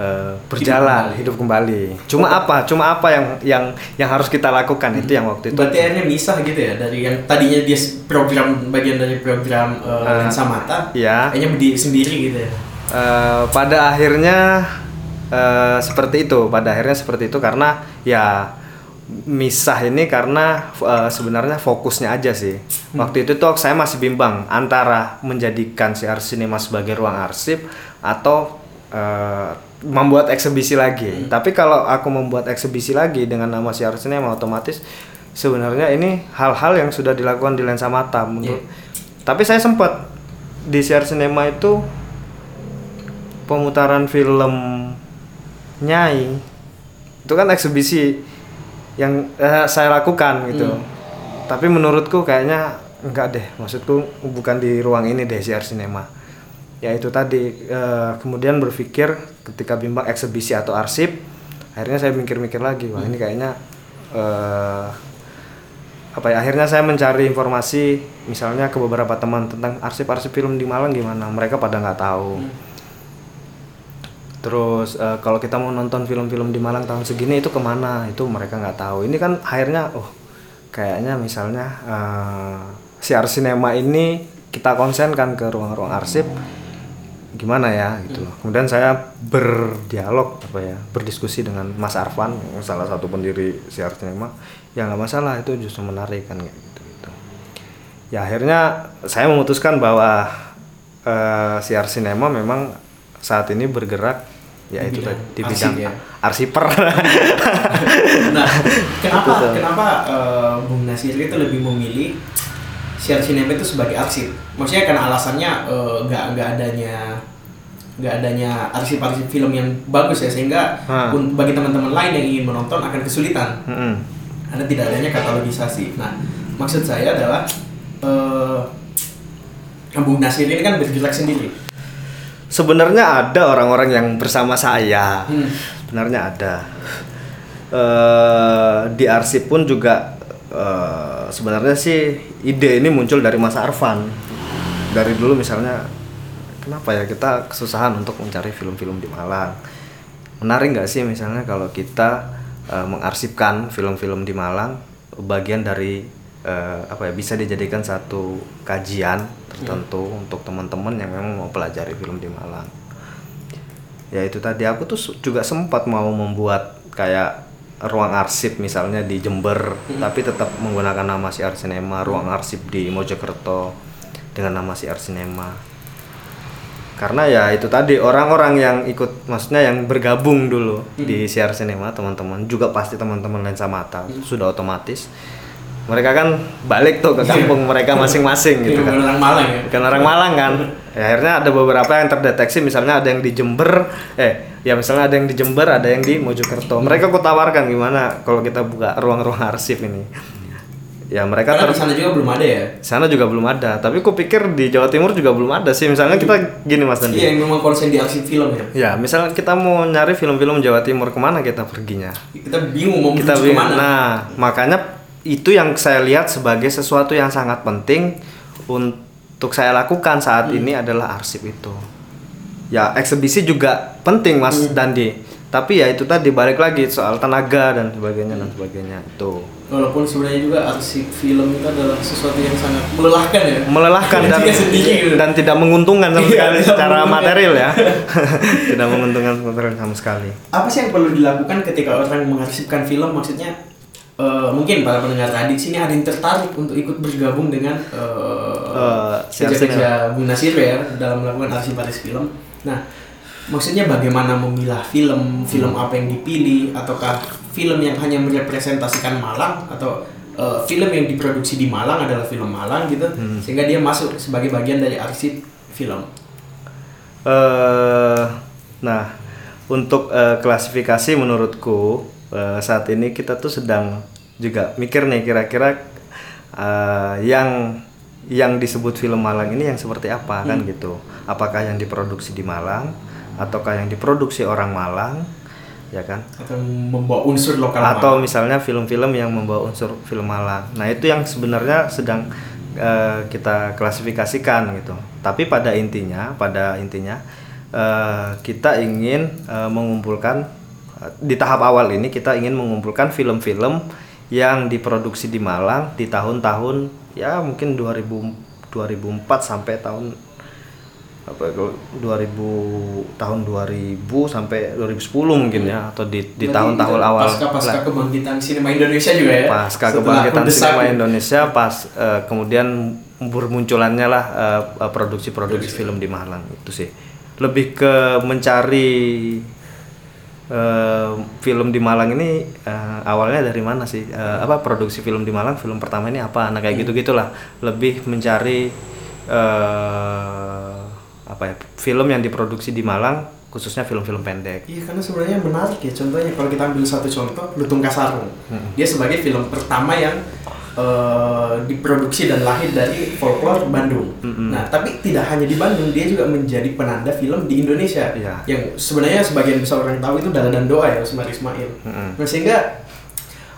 Speaker 2: eh, berjalan hidup kembali. Cuma apa? Cuma apa yang yang yang harus kita lakukan itu yang waktu itu
Speaker 1: Berarti akhirnya misah gitu ya dari yang tadinya dia program bagian dari program uh, lensa mata,
Speaker 2: Iya.
Speaker 1: kayaknya berdiri sendiri gitu ya.
Speaker 2: Eh, pada akhirnya eh, seperti itu pada akhirnya seperti itu karena ya misah ini karena eh, sebenarnya fokusnya aja sih waktu itu tuh saya masih bimbang antara menjadikan CR Cinema sebagai ruang arsip atau eh, membuat eksebisi lagi. Tapi kalau aku membuat eksebisi lagi dengan nama CR Cinema otomatis sebenarnya ini hal-hal yang sudah dilakukan di lensa mata menurut tapi saya sempat di CR Cinema itu pemutaran film Nyai itu kan eksebisi yang eh, saya lakukan gitu. Tapi menurutku kayaknya enggak deh. Maksudku bukan di ruang ini deh CR Cinema ya itu tadi eh, kemudian berpikir ketika bimbang eksebisi atau arsip akhirnya saya mikir-mikir lagi wah ini kayaknya eh, apa ya akhirnya saya mencari informasi misalnya ke beberapa teman tentang arsip-arsip film di Malang gimana mereka pada nggak tahu. Terus eh, kalau kita mau nonton film-film di Malang tahun segini itu ke mana? Itu mereka nggak tahu. Ini kan akhirnya oh kayaknya misalnya eh, siar sinema ini kita konsenkan ke ruang-ruang arsip gimana ya gitu loh. Kemudian saya berdialog apa ya berdiskusi dengan Mas Arfan salah satu pendiri siar sinema ya nggak masalah itu justru menarik kan kayak gitu gitu. Ya akhirnya saya memutuskan bahwa eh, siar sinema memang saat ini bergerak ya itu
Speaker 1: bidang
Speaker 2: tadi di
Speaker 1: arsip
Speaker 2: bidang
Speaker 1: ya.
Speaker 2: arsiper
Speaker 1: Nah, kenapa kenapa eh, Bung Nasir itu lebih memilih share cinema itu sebagai arsip? Maksudnya karena alasannya eh, nggak nggak adanya nggak adanya arsip-arsip film yang bagus ya sehingga
Speaker 2: Ha.
Speaker 1: bagi teman-teman lain yang ingin menonton akan kesulitan
Speaker 2: Mm-mm.
Speaker 1: karena tidak adanya katalogisasi. Nah, maksud saya adalah eh Bung Nasir ini kan bergerak sendiri.
Speaker 2: sebenarnya ada orang-orang yang bersama saya
Speaker 1: Hmm.
Speaker 2: sebenarnya ada eh di arsip pun juga eh, sebenarnya sih ide ini muncul dari Mas Arfan. Dari dulu misalnya kenapa ya kita kesusahan untuk mencari film-film di Malang? Menarik nggak sih misalnya kalau kita eh, mengarsipkan film-film di Malang bagian dari eh, apa ya bisa dijadikan satu kajian tertentu untuk teman-teman yang memang mau pelajari film di Malang? Ya itu tadi aku tuh juga sempat mau membuat kayak ruang arsip misalnya di Jember tapi tetap menggunakan nama si Cinema ruang arsip di Mojokerto dengan nama si Cinema. Karena ya itu tadi orang-orang yang ikut maksudnya yang bergabung dulu di siar cinema teman-teman juga pasti teman-teman lensa mata sudah otomatis mereka kan balik tuh ke kampung mereka masing-masing gitu
Speaker 1: Bukan
Speaker 2: kan
Speaker 1: orang Malang ya.
Speaker 2: bukan orang Malang kan ya, akhirnya ada beberapa yang terdeteksi misalnya ada yang di Jember eh ya misalnya ada yang di Jember ada yang di Mojokerto mereka kutawarkan gimana kalau kita buka ruang-ruang arsip ini ya mereka
Speaker 1: Karena
Speaker 2: ter
Speaker 1: di sana juga belum ada ya.
Speaker 2: sana juga belum ada tapi ku pikir di Jawa Timur juga belum ada sih misalnya kita gini Mas Dandi
Speaker 1: Iya, yang memang konsen di arsip film ya.
Speaker 2: ya misalnya kita mau nyari film-film Jawa Timur ke mana kita perginya
Speaker 1: Kita bingung mau
Speaker 2: kita bingung.
Speaker 1: ke mana.
Speaker 2: Nah, makanya itu yang saya lihat sebagai sesuatu yang sangat penting untuk saya lakukan saat
Speaker 1: Hmm.
Speaker 2: ini adalah arsip itu. Ya, eksebisi juga penting Mas
Speaker 1: Hmm.
Speaker 2: Dandi. Tapi ya itu tadi balik lagi soal tenaga dan sebagainya dan sebagainya itu.
Speaker 1: Walaupun sebenarnya juga arsip film itu adalah sesuatu yang sangat melelahkan ya.
Speaker 2: Melelahkan dan <laughs>
Speaker 1: gitu.
Speaker 2: dan tidak menguntungkan sama
Speaker 1: Iya,
Speaker 2: sekali
Speaker 1: tidak
Speaker 2: secara
Speaker 1: menguntungkan.
Speaker 2: material ya. <laughs> <laughs> tidak menguntungkan material sama sekali.
Speaker 1: Apa sih yang perlu dilakukan ketika orang mengarsipkan film? Maksudnya eh, mungkin para pendengar tadi sini ada yang tertarik untuk ikut bergabung dengan eh,
Speaker 2: Eh,
Speaker 1: kerja-kerja Nasir ya dalam melakukan arsip-arsip film. Nah, maksudnya bagaimana memilah film, film apa yang dipilih, ataukah film yang hanya merepresentasikan Malang? Atau eh, film yang diproduksi di Malang adalah film Malang gitu, sehingga dia masuk sebagai bagian dari arsip film.
Speaker 2: eh nah, untuk eh, klasifikasi menurutku eh, saat ini kita tuh sedang juga mikir nih kira-kira eh, yang yang disebut film Malang ini yang seperti apa kan gitu. Apakah yang diproduksi di Malang ataukah yang diproduksi orang Malang ya kan?
Speaker 1: Atau membawa unsur lokal
Speaker 2: atau
Speaker 1: Malang.
Speaker 2: misalnya film-film yang membawa unsur film Malang. Nah itu yang sebenarnya sedang eh, kita klasifikasikan gitu. Tapi pada intinya, pada intinya eh, kita ingin eh, mengumpulkan di tahap awal ini kita ingin mengumpulkan film-film yang diproduksi di Malang di tahun-tahun ya mungkin 2000 2004 sampai tahun apa ya, kalau 2000 tahun 2000 sampai 2010 mungkin ya atau di di tahun-tahun awal.
Speaker 1: pasca pasca
Speaker 2: lah.
Speaker 1: kebangkitan sinema Indonesia juga ya?
Speaker 2: Pasca
Speaker 1: Setelah
Speaker 2: kebangkitan sinema. Indonesia pas eh, kemudian bermunculannya lah eh, eh, produksi-produksi film di Malang. Itu sih. Lebih ke mencari eh, film di Malang ini eh, awalnya dari mana sih? Eh, apa produksi film di Malang film pertama ini apa? Nah kayak gitu gitulah lebih mencari eh, apa ya film yang diproduksi di Malang khususnya film-film pendek.
Speaker 1: Iya karena sebenarnya menarik ya. Contohnya kalau kita ambil satu contoh Lutung Kasarung. Dia sebagai film pertama yang eh, diproduksi dan lahir dari folklore Bandung. Nah tapi tidak hanya di Bandung dia juga menjadi penanda film di Indonesia
Speaker 2: Iya.
Speaker 1: yang sebenarnya sebagian besar orang tahu itu Dala dan Doa ya Usmar Ismail. Nah sehingga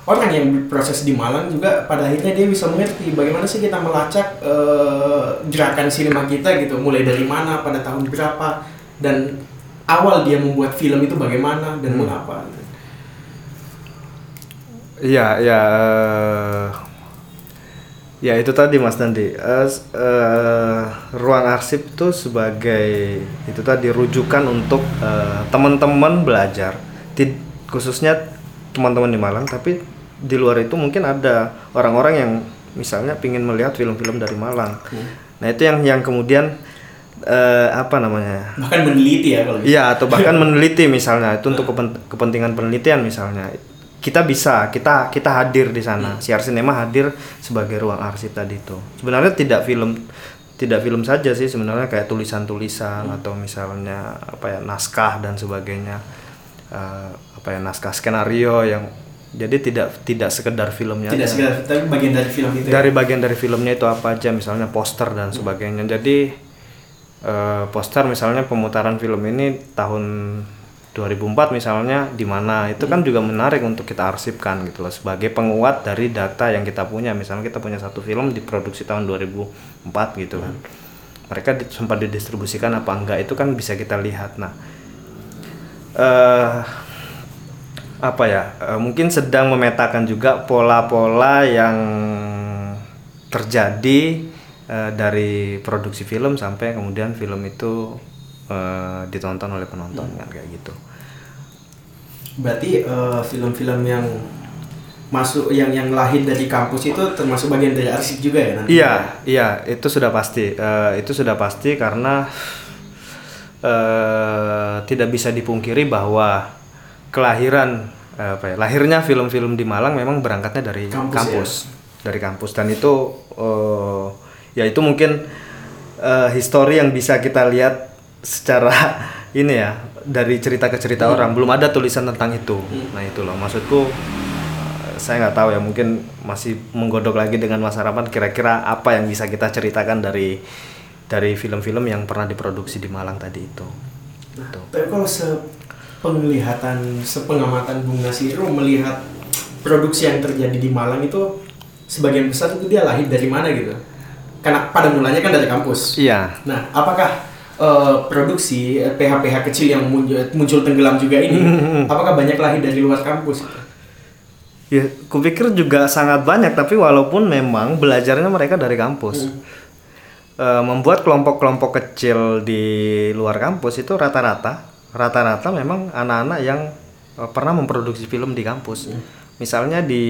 Speaker 1: orang yang berproses di Malang juga pada akhirnya dia bisa mengerti bagaimana sih kita melacak eh, gerakan sinema kita gitu mulai dari mana pada tahun berapa dan awal dia membuat film itu bagaimana dan mengapa gitu.
Speaker 2: Iya, ya, ya itu tadi Mas Dandi. Eh, s- eh, ruang arsip itu sebagai itu tadi rujukan untuk eh, teman-teman belajar, Tid- khususnya teman-teman di Malang. Tapi di luar itu mungkin ada orang-orang yang misalnya ingin melihat film-film dari Malang. Nah itu yang yang kemudian eh, apa namanya?
Speaker 1: bahkan meneliti ya kalau gitu.
Speaker 2: Iya atau bahkan <laughs> meneliti misalnya itu untuk kepen- kepentingan penelitian misalnya kita bisa kita kita hadir di sana. Siar sinema hadir sebagai ruang arsip tadi itu. Sebenarnya tidak film tidak film saja sih sebenarnya kayak tulisan-tulisan atau misalnya apa ya naskah dan sebagainya. Eh, apa ya naskah skenario yang jadi tidak tidak sekedar filmnya
Speaker 1: tidak
Speaker 2: aja.
Speaker 1: sekedar tapi bagian dari film itu ya.
Speaker 2: dari bagian dari filmnya itu apa aja misalnya poster dan sebagainya. Jadi eh, poster misalnya pemutaran film ini tahun 2004 misalnya di mana itu kan juga menarik untuk kita arsipkan gitu loh sebagai penguat dari data yang kita punya. Misalnya kita punya satu film diproduksi tahun 2004 gitu kan. Mereka di- sempat didistribusikan apa enggak itu kan bisa kita lihat. Nah eh apa ya eh, mungkin sedang memetakan juga pola-pola yang terjadi eh, dari produksi film sampai kemudian film itu eh, ditonton oleh penonton kan kayak gitu
Speaker 1: berarti eh, film-film yang masuk yang yang lahir dari kampus itu termasuk bagian dari arsip juga ya nanti
Speaker 2: Iya, iya, itu sudah pasti. Eh, itu sudah pasti karena eh, tidak bisa dipungkiri bahwa kelahiran apa ya, lahirnya film-film di Malang memang berangkatnya dari
Speaker 1: Kampus,
Speaker 2: kampus. dari kampus dan itu eh, ya itu mungkin eh, histori yang bisa kita lihat secara <laughs> ini ya dari cerita ke cerita orang belum ada tulisan tentang itu nah itu loh maksudku eh, saya nggak tahu ya mungkin masih menggodok lagi dengan Mas Harapan kira-kira apa yang bisa kita ceritakan dari dari film-film yang pernah diproduksi di Malang tadi itu Gitu.
Speaker 1: Tapi kalau sepenglihatan, sepengamatan Bung Nasiru melihat produksi yang terjadi di Malang itu sebagian besar itu dia lahir dari mana gitu? Karena pada mulanya kan dari kampus.
Speaker 2: iya
Speaker 1: Nah, apakah eh, produksi eh, PH-PH kecil yang muncul, muncul tenggelam juga ini, apakah banyak lahir dari luar kampus?
Speaker 2: Ya, kupikir juga sangat banyak, tapi walaupun memang belajarnya mereka dari kampus. Eh, membuat kelompok-kelompok kecil di luar kampus itu rata-rata, rata-rata memang anak-anak yang eh, pernah memproduksi film di kampus. Misalnya di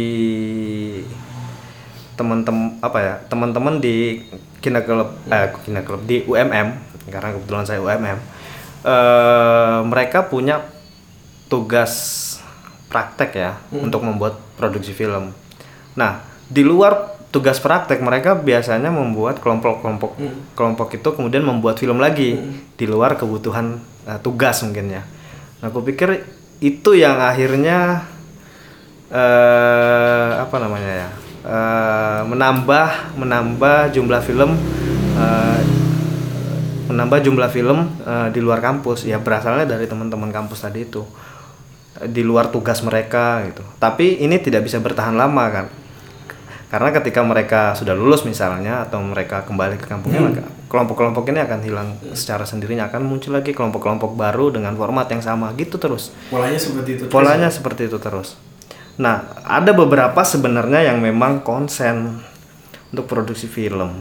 Speaker 2: teman-teman apa ya, teman-teman di Kina Club, eh Kina Club di UMM, karena kebetulan saya UMM, eh, mereka punya tugas praktek ya untuk membuat produksi film. Nah, di luar tugas praktek mereka biasanya membuat kelompok-kelompok kelompok itu kemudian membuat film lagi di luar kebutuhan eh, tugas mungkin ya. Nah, aku pikir itu yang akhirnya eh apa namanya ya? eh, menambah menambah jumlah film eh, menambah jumlah film eh, di luar kampus ya berasalnya dari teman-teman kampus tadi itu di luar tugas mereka gitu. Tapi ini tidak bisa bertahan lama kan. Karena ketika mereka sudah lulus misalnya atau mereka kembali ke kampungnya maka kelompok-kelompok ini akan hilang secara sendirinya akan muncul lagi kelompok-kelompok baru dengan format yang sama gitu terus.
Speaker 1: Polanya seperti itu. terus
Speaker 2: Polanya seperti itu terus. Nah, ada beberapa sebenarnya yang memang konsen untuk produksi film.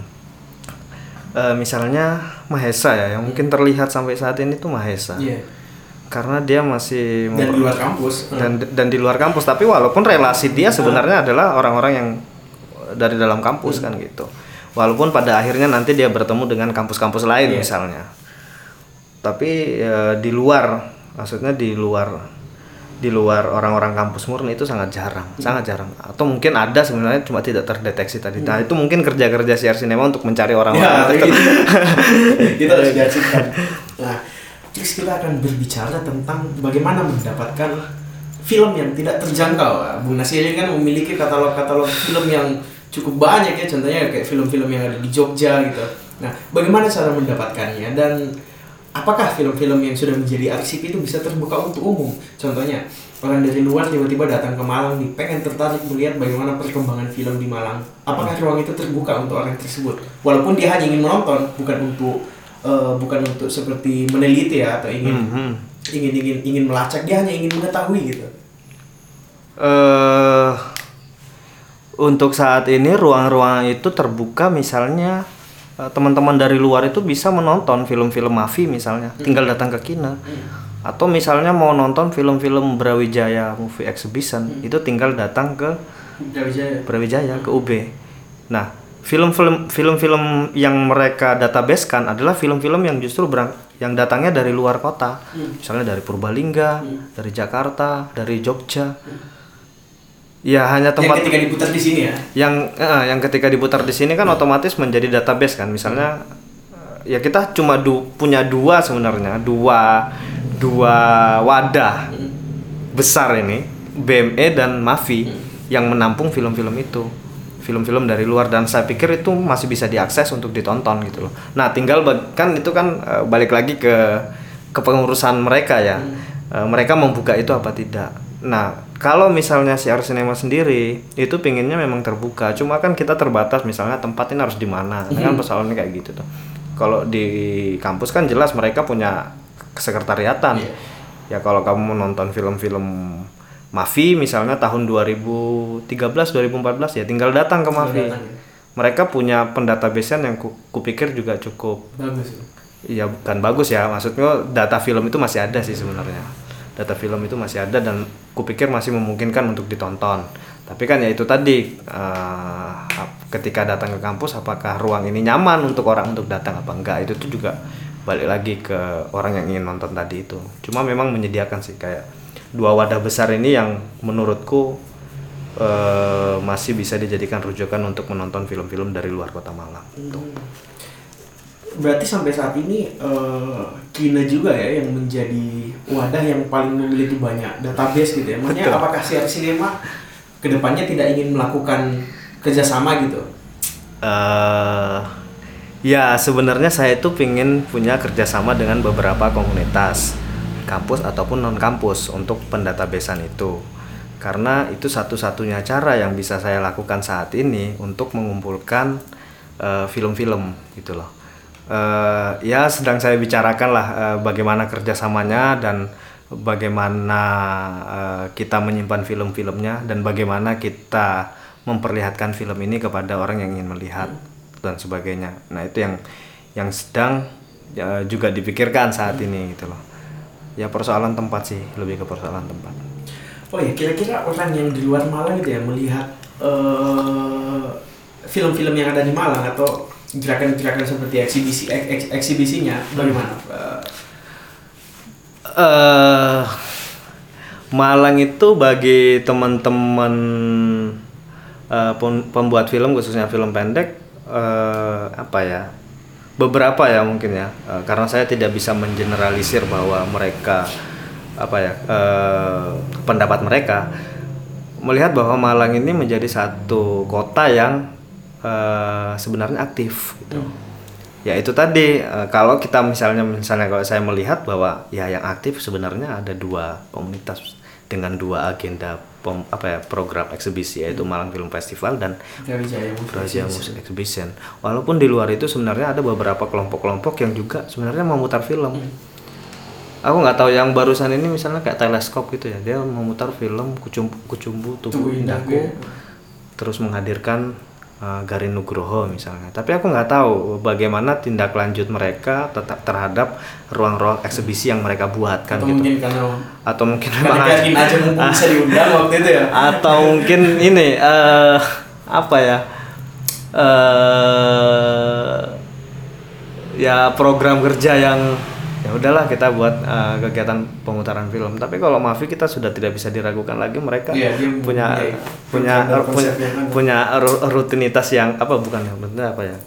Speaker 2: Eh, misalnya Mahesa ya, yang mungkin terlihat sampai saat ini tuh Mahesa.
Speaker 1: Iya.
Speaker 2: Karena dia masih
Speaker 1: Dan di luar kampus.
Speaker 2: dan dan di luar kampus tapi walaupun relasi dia sebenarnya adalah orang-orang yang dari dalam kampus kan gitu walaupun pada akhirnya nanti dia bertemu dengan kampus-kampus lain misalnya tapi eh, di luar maksudnya di luar di luar orang-orang kampus murni itu sangat jarang sangat jarang atau mungkin ada sebenarnya cuma tidak terdeteksi tadi nah itu mungkin kerja-kerja siar sinema untuk mencari
Speaker 1: Ya,
Speaker 2: orang-orang itu.
Speaker 1: itu. kita harus diarsipkan. Nah, terus kita akan berbicara tentang bagaimana mendapatkan film yang tidak terjangkau. Nah, Bung Nasiri kan memiliki katalog-katalog film yang cukup banyak ya, contohnya kayak film-film yang ada di Jogja gitu. Nah, bagaimana cara mendapatkannya dan apakah film-film yang sudah menjadi arsip itu bisa terbuka untuk umum? Contohnya, orang dari luar tiba-tiba datang ke Malang nih, pengen tertarik melihat bagaimana perkembangan film di Malang. Apakah ruang itu terbuka untuk orang tersebut? Walaupun dia hanya ingin menonton, bukan untuk eh, bukan untuk seperti meneliti ya atau ingin
Speaker 2: Mhm.
Speaker 1: ingin ingin ingin melacak, dia hanya ingin mengetahui gitu.
Speaker 2: eh untuk saat ini ruang-ruang itu terbuka misalnya teman-teman dari luar itu bisa menonton film-film Mafi misalnya tinggal datang ke Kina atau misalnya mau nonton film-film Brawijaya Movie Exhibition itu tinggal datang ke
Speaker 1: Brawijaya.
Speaker 2: Brawijaya ke UB. Nah, film-film film-film yang mereka database kan adalah film-film yang justru berang, yang datangnya dari luar kota. Misalnya dari Purbalingga, dari Jakarta, dari Jogja. Ya hanya
Speaker 1: Yang
Speaker 2: tempat
Speaker 1: ketika diputar di sini ya.
Speaker 2: yang eh, yang ketika diputar di sini kan otomatis menjadi database kan. Misalnya eh, ya kita cuma du- punya dua sebenarnya. Dua dua wadah besar ini BME dan Mavi yang menampung film-film itu. Film-film dari luar. Dan saya pikir itu masih bisa diakses untuk ditonton gitu loh. Nah tinggal kan itu kan eh, balik lagi ke kepengurusan mereka ya. Eh, mereka membuka itu apa tidak nah kalau misalnya si Ars Cinema sendiri itu pinginnya memang terbuka. Cuma kan kita terbatas misalnya tempat ini harus di mana kan? Persoalannya kayak gitu tuh. Kalau di kampus kan jelas mereka punya sekretariatan ya kalau kamu menonton film-film Mavi misalnya tahun 2013 2014 ya tinggal datang ke
Speaker 1: datang, ya.
Speaker 2: mereka punya pendatabasean yang ku, kupikir juga cukup
Speaker 1: Bagus.
Speaker 2: Iya bukan bagus ya, maksudnya data film itu masih ada sih sebenarnya. Data film itu masih ada dan kupikir masih memungkinkan untuk ditonton. Tapi kan ya itu tadi eh, ketika datang ke kampus apakah ruang ini nyaman untuk orang untuk datang apa enggak itu tuh juga balik lagi ke orang yang ingin nonton tadi itu. Cuma memang menyediakan sih kayak dua wadah besar ini yang menurutku eh, masih bisa dijadikan rujukan untuk menonton film-film dari luar kota Malang.
Speaker 1: Berarti sampai saat ini eh, Kina juga ya yang menjadi wadah yang paling memiliki banyak database gitu ya. Maksudnya
Speaker 2: Betul.
Speaker 1: apakah CR Cinema ke depannya tidak ingin melakukan kerjasama gitu?
Speaker 2: eh ya sebenarnya saya itu pingin punya kerjasama dengan beberapa komunitas kampus ataupun non kampus untuk pendatabesan itu karena itu satu-satunya cara yang bisa saya lakukan saat ini untuk mengumpulkan eh, film-film gitu loh Eh, ya sedang saya bicarakan lah eh, bagaimana kerjasamanya dan bagaimana eh, kita menyimpan film-filmnya dan bagaimana kita memperlihatkan film ini kepada orang yang ingin melihat dan sebagainya. Nah itu yang yang sedang ya, juga dipikirkan saat ini gitu loh. Ya persoalan tempat sih lebih ke persoalan tempat.
Speaker 1: Oh ya, kira-kira orang yang di luar Malang gitu ya melihat film-film yang ada di Malang atau gerakan-gerakan seperti eksibisi ek- ek- eksibisinya bagaimana? Eh,
Speaker 2: eh Malang itu bagi teman-teman pem- pembuat film khususnya film pendek eh, apa ya beberapa ya mungkin ya Eh, karena saya tidak bisa mengeneralisir bahwa mereka apa ya eh, pendapat mereka melihat bahwa Malang ini menjadi satu kota yang eh, sebenarnya aktif gitu ya itu tadi eh, kalau kita misalnya misalnya kalau saya melihat bahwa ya yang aktif sebenarnya ada dua komunitas dengan dua agenda pem- apa ya program eksibisi yaitu Malang Film Festival dan
Speaker 1: Brawijaya Festival.
Speaker 2: Music Exhibition. Walaupun di luar itu sebenarnya ada beberapa kelompok-kelompok yang juga sebenarnya memutar film. Aku nggak tahu yang barusan ini misalnya kayak teleskop gitu ya, dia memutar film Kucumbu, Kucumbu Tubuh
Speaker 1: Tubuh Indahku.
Speaker 2: Indahku, terus menghadirkan uh, Garin Nugroho misalnya. Tapi aku nggak tahu bagaimana tindak lanjut mereka tetap terhadap ruang-ruang eksibisi yang mereka buat kan
Speaker 1: Atau
Speaker 2: gitu.
Speaker 1: mungkin karena
Speaker 2: Atau mungkin
Speaker 1: karena yakin aja mumpung bisa diundang waktu itu ya.
Speaker 2: atau mungkin ini eh apa ya eh ya program kerja yang ya udahlah kita buat eh, kegiatan pemutaran film. Tapi kalau Mavi kita sudah tidak bisa diragukan lagi mereka
Speaker 1: dia
Speaker 2: punya
Speaker 1: mempunyai
Speaker 2: punya punya punya ru- rutinitas yang apa bukan maksudnya apa ya?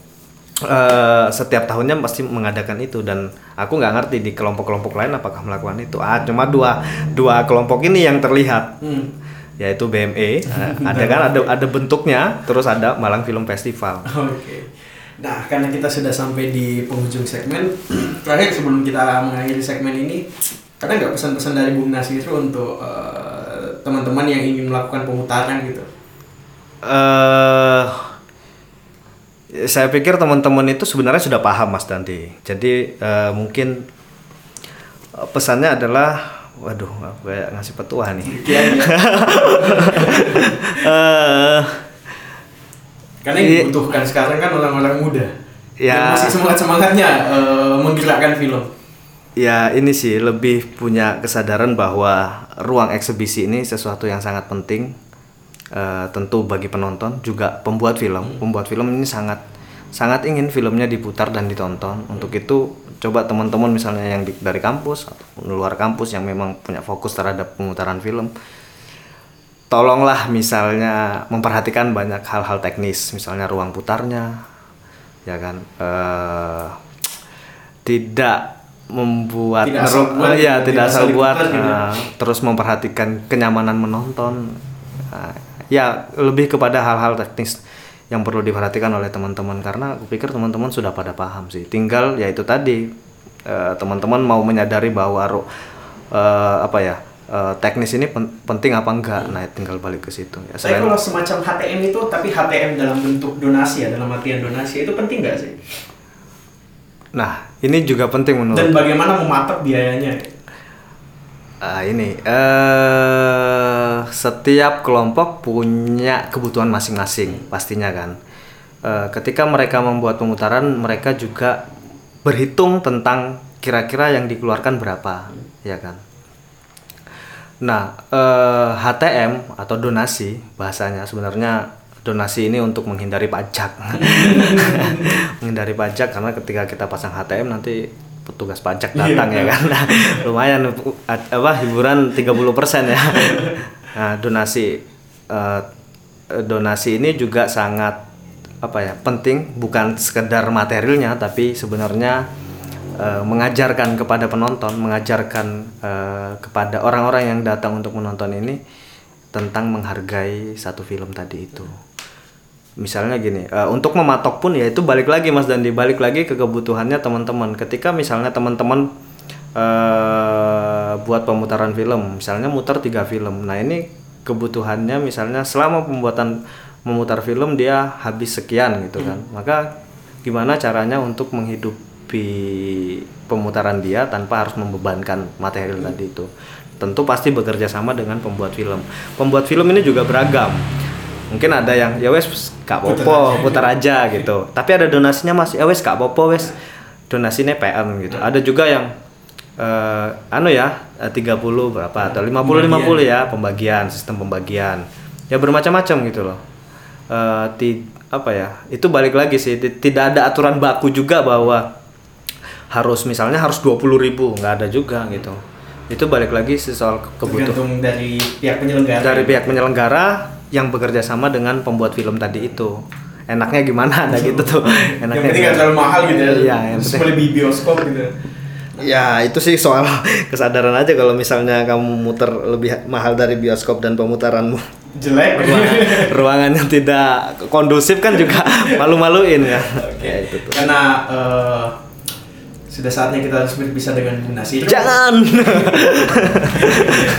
Speaker 2: Eh, setiap tahunnya pasti mengadakan itu. Dan aku nggak ngerti di kelompok-kelompok lain apakah melakukan itu. Ah cuma dua dua kelompok ini yang terlihat.
Speaker 1: Hmm.
Speaker 2: yaitu BME eh, <laughs> ada kan ada ada bentuknya terus ada Malang Film Festival.
Speaker 1: Oke. Nah, karena kita sudah sampai di penghujung segmen, <clears throat> terakhir sebelum kita mengakhiri segmen ini, karena nggak pesan-pesan dari Bung Nasir untuk eh, teman-teman yang ingin melakukan pemutaran gitu.
Speaker 2: eh saya pikir teman-teman itu sebenarnya sudah paham Mas Dandi jadi eh, mungkin pesannya adalah waduh kayak ngasih petua nih. <laughs> Eh,
Speaker 1: Karena yang
Speaker 2: Iya.
Speaker 1: dibutuhkan sekarang kan orang-orang muda.
Speaker 2: Ya.
Speaker 1: Yang masih semangat-semangatnya eh, menggerakkan film.
Speaker 2: Ya ini sih lebih punya kesadaran bahwa ruang eksibisi ini sesuatu yang sangat penting Eh, tentu bagi penonton juga pembuat film pembuat film ini sangat sangat ingin filmnya diputar dan ditonton untuk itu coba teman-teman misalnya yang di- dari kampus atau luar kampus yang memang punya fokus terhadap pemutaran film tolonglah misalnya memperhatikan banyak hal-hal teknis misalnya ruang putarnya ya kan? Eh tidak membuat
Speaker 1: Tidak asal
Speaker 2: meru-
Speaker 1: buat,
Speaker 2: ya
Speaker 1: tidak
Speaker 2: tidak
Speaker 1: asal
Speaker 2: asal buat
Speaker 1: gitu.
Speaker 2: eh, terus memperhatikan kenyamanan menonton. Eh, ya lebih kepada hal-hal teknis yang perlu diperhatikan oleh teman-teman karena aku pikir teman-teman sudah pada paham sih. Tinggal ya itu tadi eh, teman-teman mau menyadari bahwa eh, apa ya eh, teknis ini pen- penting apa enggak nah tinggal balik ke situ ya
Speaker 1: Saya
Speaker 2: selain
Speaker 1: kalau semacam HTM itu, tapi HTM dalam bentuk donasi ya, dalam artian donasi itu penting nggak sih?
Speaker 2: nah ini juga penting menurut
Speaker 1: Dan bagaimana mematok biayanya?
Speaker 2: Ah, ini eh setiap kelompok punya kebutuhan masing-masing pastinya kan. Eh, ketika mereka membuat pemutaran, mereka juga berhitung tentang kira-kira yang dikeluarkan berapa, ya kan. Nah, eh, HTM atau donasi bahasanya sebenarnya donasi ini untuk menghindari pajak. <laughs> menghindari pajak karena ketika kita pasang HTM nanti petugas pajak datang ya kan. Nah, <laughs> lumayan uh, apa hiburan 30% ya. Nah, donasi eh, donasi ini juga sangat apa ya penting bukan sekedar materialnya tapi sebenarnya eh, mengajarkan kepada penonton mengajarkan eh, kepada orang-orang yang datang untuk menonton ini tentang menghargai satu film tadi itu. Misalnya gini eh, untuk mematok pun ya itu balik lagi mas dan dibalik lagi ke kebutuhannya teman-teman. Ketika misalnya teman-teman eh, buat pemutaran film misalnya muter tiga film. Nah ini kebutuhannya misalnya selama pembuatan memutar film dia habis sekian gitu kan. Maka gimana caranya untuk menghidupi pemutaran dia tanpa harus membebankan material tadi itu. Tentu pasti bekerja sama dengan pembuat film. Pembuat film ini juga beragam. Mungkin ada yang ya wes gak popo putar aja <laughs> gitu. Tapi ada donasinya mas ya wes gak popo wes. Donasinya PM gitu. Ada juga yang eh, anu ya eh, 30 berapa atau 50 50 ya pembagian sistem pembagian. Ya bermacam-macam gitu loh. Eh, ti- apa ya itu balik lagi sih ti- tidak ada aturan baku juga bahwa harus misalnya harus 20.000 ribu nggak ada juga gitu. Itu balik lagi soal kebutuhan
Speaker 1: dari pihak penyelenggara.
Speaker 2: Dari pihak penyelenggara yang bekerja sama dengan pembuat film tadi itu. Enaknya gimana? Ada gitu tuh.
Speaker 1: Yang <laughs>
Speaker 2: enaknya
Speaker 1: penting nggak
Speaker 2: gimana?
Speaker 1: terlalu mahal gitu ya.
Speaker 2: Iya, yang
Speaker 1: Terus
Speaker 2: penting-
Speaker 1: boleh di bioskop gitu.
Speaker 2: Ya itu sih soal <laughs> kesadaran aja kalau misalnya kamu muter lebih mahal dari bioskop dan pemutaranmu.
Speaker 1: Jelek.
Speaker 2: Ruangan, <laughs> ruangan yang tidak kondusif kan juga malu-maluin kan
Speaker 1: Oke.
Speaker 2: Ya, itu tuh.
Speaker 1: karena eh, sudah saatnya kita harus berpisah dengan Bu Nasir
Speaker 2: jangan <laughs>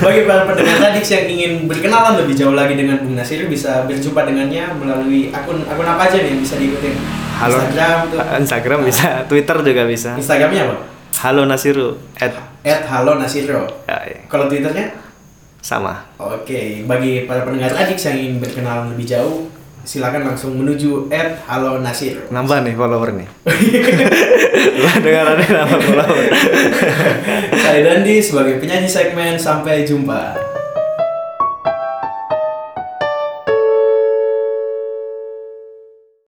Speaker 1: Bagi para pendengar tadi yang ingin berkenalan lebih jauh lagi dengan Bung Nasir bisa berjumpa dengannya melalui akun akun apa aja nih yang bisa diikutin?
Speaker 2: halo
Speaker 1: Instagram tuh.
Speaker 2: Instagram bisa Twitter juga bisa
Speaker 1: Instagramnya apa?
Speaker 2: halo Nasiru at
Speaker 1: At Halo Nasiro.
Speaker 2: ya, ya.
Speaker 1: Kalau Twitternya?
Speaker 2: sama
Speaker 1: Oke, bagi para pendengar adik yang ingin berkenalan lebih jauh, silakan langsung menuju at Halo Nasir.
Speaker 2: nambah nih follower nih <laughs> dengar ada nambah follower <laughs>
Speaker 1: Saya Dandi sebagai penyanyi segmen sampai jumpa.